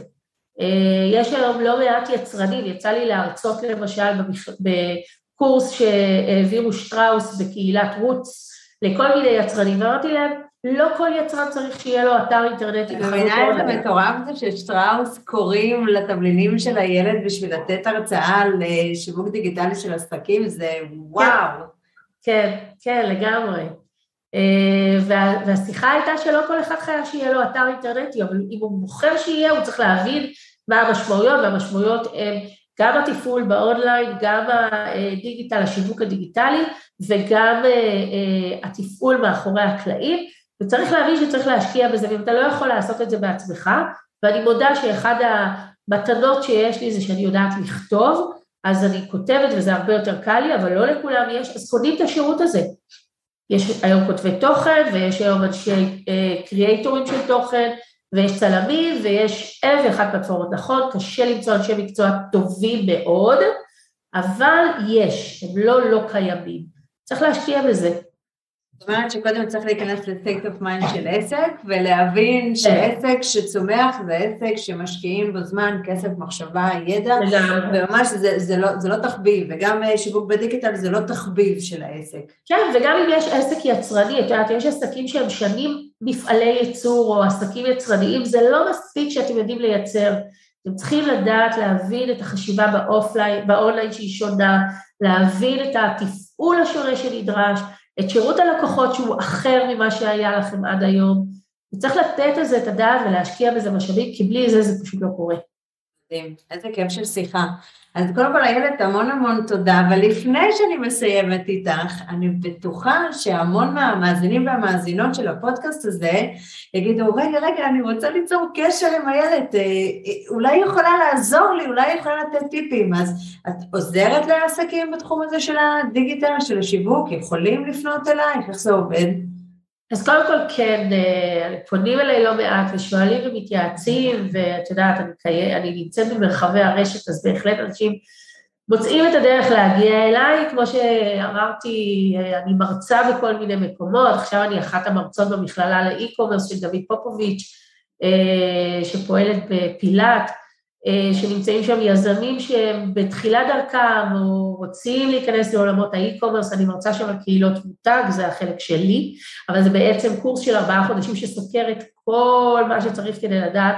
אה, יש היום לא מעט יצרנים, יצא לי להרצות למשל בקורס שהעבירו שטראוס בקהילת רוץ לכל מיני יצרנים, ואמרתי להם, לא כל יצרן צריך שיהיה לו אתר אינטרנטי. אני מבינה את המטורף זה ששטראוס קוראים לתבלינים של הילד בשביל לתת הרצאה על אה, שיווק דיגיטלי של עסקים, זה וואו. כן, כן, לגמרי. אה, וה, והשיחה הייתה שלא כל אחד חייב שיהיה לו אתר אינטרנטי, אבל אם הוא בוחר שיהיה, הוא צריך להבין מה המשמעויות, והמשמעויות הן גם התפעול באונליין, גם הדיגיטל, השיווק הדיגיטלי, וגם אה, אה, התפעול מאחורי הקלעים, וצריך להבין שצריך להשקיע בזה, ואם אתה לא יכול לעשות את זה בעצמך, ואני מודה שאחד המתנות שיש לי זה שאני יודעת לכתוב, אז אני כותבת וזה הרבה יותר קל לי, אבל לא לכולם יש, אז קונים את השירות הזה. יש היום כותבי תוכן, ויש היום אנשי קריאייטורים של תוכן, ויש צלמים, ויש אלף ואחת פלטפורמות, נכון? קשה למצוא אנשי מקצוע טובים מאוד, אבל יש, הם לא לא קיימים. צריך להשקיע בזה. זאת אומרת שקודם צריך להיכנס ל-state of mind של עסק ולהבין. שעסק שצומח זה עסק שמשקיעים בו זמן, כסף, מחשבה, ידע וממש זה, זה, לא, זה לא תחביב וגם אה, שיווק בדיגיטל זה לא תחביב של העסק. כן וגם אם יש עסק יצרני, את יודעת, יש עסקים שהם שנים מפעלי ייצור או עסקים יצרניים, זה לא מספיק שאתם יודעים לייצר, אתם צריכים לדעת להבין את החשיבה באופליין, באונליין שהיא שונה, להבין את התפעול השונה שנדרש את שירות הלקוחות שהוא אחר ממה שהיה לכם עד היום, וצריך לתת על זה את הדעת ולהשקיע בזה משאבים, כי בלי זה זה פשוט לא קורה. מדהים, איזה כיף של שיחה. אז קודם כל איילת המון המון תודה, אבל לפני שאני מסיימת איתך, אני בטוחה שהמון מהמאזינים והמאזינות של הפודקאסט הזה יגידו, רגע, רגע, אני רוצה ליצור קשר עם איילת, אה, אה, אולי היא יכולה לעזור לי, אולי היא יכולה לתת טיפים, אז את עוזרת לעסקים בתחום הזה של הדיגיטל, של השיווק, יכולים לפנות אלייך, איך זה עובד? אז קודם כל כן, אה, פונים אליי לא מעט ושואלים ומתייעצים, ואת יודעת, אני, אני נמצאת במרחבי הרשת, אז בהחלט אנשים מוצאים את הדרך להגיע אליי, כמו שאמרתי, אה, אני מרצה בכל מיני מקומות, עכשיו אני אחת המרצות במכללה לאי-קומרס של דוד פופוביץ', אה, שפועלת בפילאט, שנמצאים שם יזמים שהם בתחילת דרכם או רוצים להיכנס לעולמות ה e-commerce, אני מרצה שם על קהילות מותג, זה החלק שלי, אבל זה בעצם קורס של ארבעה חודשים שסוקר את כל מה שצריך כדי לדעת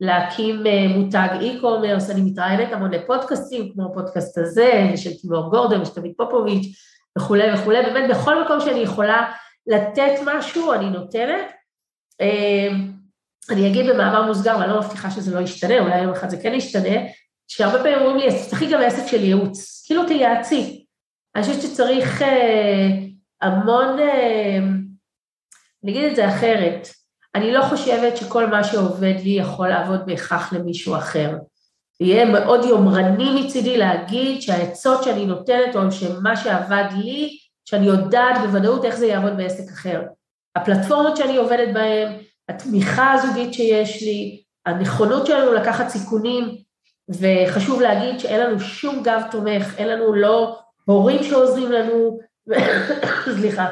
להקים אה, מותג e-commerce, אני מתראיינת המון לפודקאסטים, כמו הפודקאסט הזה, ושל תימור גורדון ושל תמית פופוביץ' וכולי וכולי, באמת בכל מקום שאני יכולה לתת משהו, אני נותנת. אני אגיד במאמר מוסגר, ואני לא מבטיחה שזה לא ישתנה, אולי יום אחד זה כן ישתנה, שהרבה פעמים אומרים לי, אז תפתחי גם עסק של ייעוץ, כאילו תייעצי. אני חושבת שצריך אה, המון, אה, אני אגיד את זה אחרת, אני לא חושבת שכל מה שעובד לי יכול לעבוד בהכרח למישהו אחר. יהיה מאוד יומרני מצידי להגיד שהעצות שאני נותנת, או שמה שעבד לי, שאני יודעת בוודאות איך זה יעבוד בעסק אחר. הפלטפורמות שאני עובדת בהן, התמיכה הזוגית שיש לי, הנכונות שלנו לקחת סיכונים, וחשוב להגיד שאין לנו שום גב תומך, אין לנו לא הורים שעוזרים לנו, סליחה,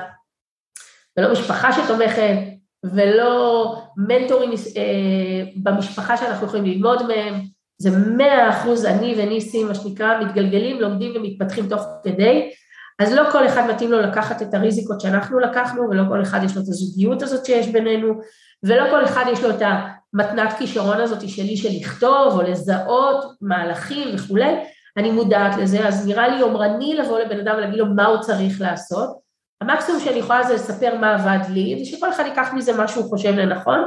ולא משפחה שתומכת, ולא מנטורים אה, במשפחה שאנחנו יכולים ללמוד מהם, זה מאה אחוז אני וניסים, מה שנקרא, מתגלגלים, לומדים ומתפתחים תוך כדי, אז לא כל אחד מתאים לו לקחת את הריזיקות שאנחנו לקחנו, ולא כל אחד יש לו את הזוגיות הזאת שיש בינינו, ולא כל אחד יש לו את המתנת כישרון הזאת שלי של לכתוב או לזהות מהלכים וכולי, אני מודעת לזה, אז נראה לי יומרני לבוא לבן אדם ולהגיד לו מה הוא צריך לעשות. המקסימום שאני יכולה זה לספר מה עבד לי, ושכל אחד ייקח מזה מה שהוא חושב לנכון,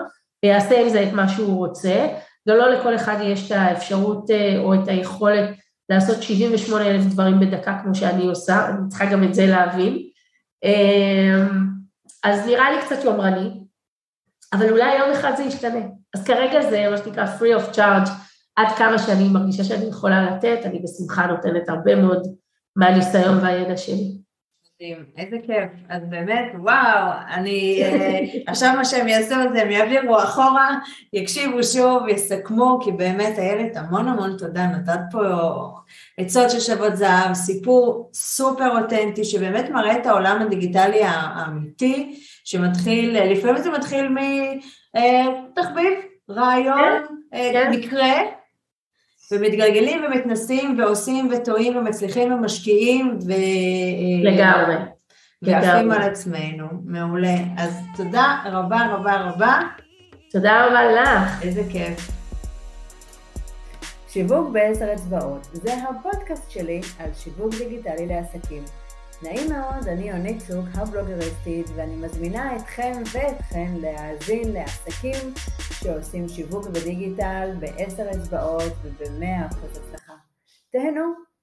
ויעשה עם זה את מה שהוא רוצה, ולא לכל אחד יש את האפשרות אה, או את היכולת לעשות 78 אלף דברים בדקה כמו שאני עושה, אני צריכה גם את זה להבין. אה, אז נראה לי קצת יומרני, אבל אולי יום אחד זה ישתנה. אז כרגע זה מה שנקרא free of charge, עד כמה שאני מרגישה שאני יכולה לתת, אני בשמחה נותנת הרבה מאוד מהניסיון והידע שלי. איזה כיף. אז באמת, וואו, אני... אה, עכשיו מה שהם יעשו זה הם יעבירו אחורה, יקשיבו שוב, יסכמו, כי באמת, איילת, המון המון תודה, נתת פה עצות ששוות זהב, סיפור סופר אותנטי, שבאמת מראה את העולם הדיגיטלי האמיתי, שמתחיל, לפעמים זה מתחיל מתחביב, רעיון, כן, אה, כן. מקרה, ומתגלגלים ומתנסים ועושים וטועים ומצליחים ומשקיעים ו... לגמרי. ועפים על עצמנו, מעולה. אז תודה רבה רבה רבה. תודה רבה לך. איזה כיף. שיווק בעשר אצבעות, זה הפודקאסט שלי על שיווק דיגיטלי לעסקים. נעים מאוד, אני יונית צוק, הבלוגריסטית, ואני מזמינה אתכם ואתכן להאזין לעסקים שעושים שיווק בדיגיטל בעשר אצבעות ובמאה אחוז הצלחה. תהנו.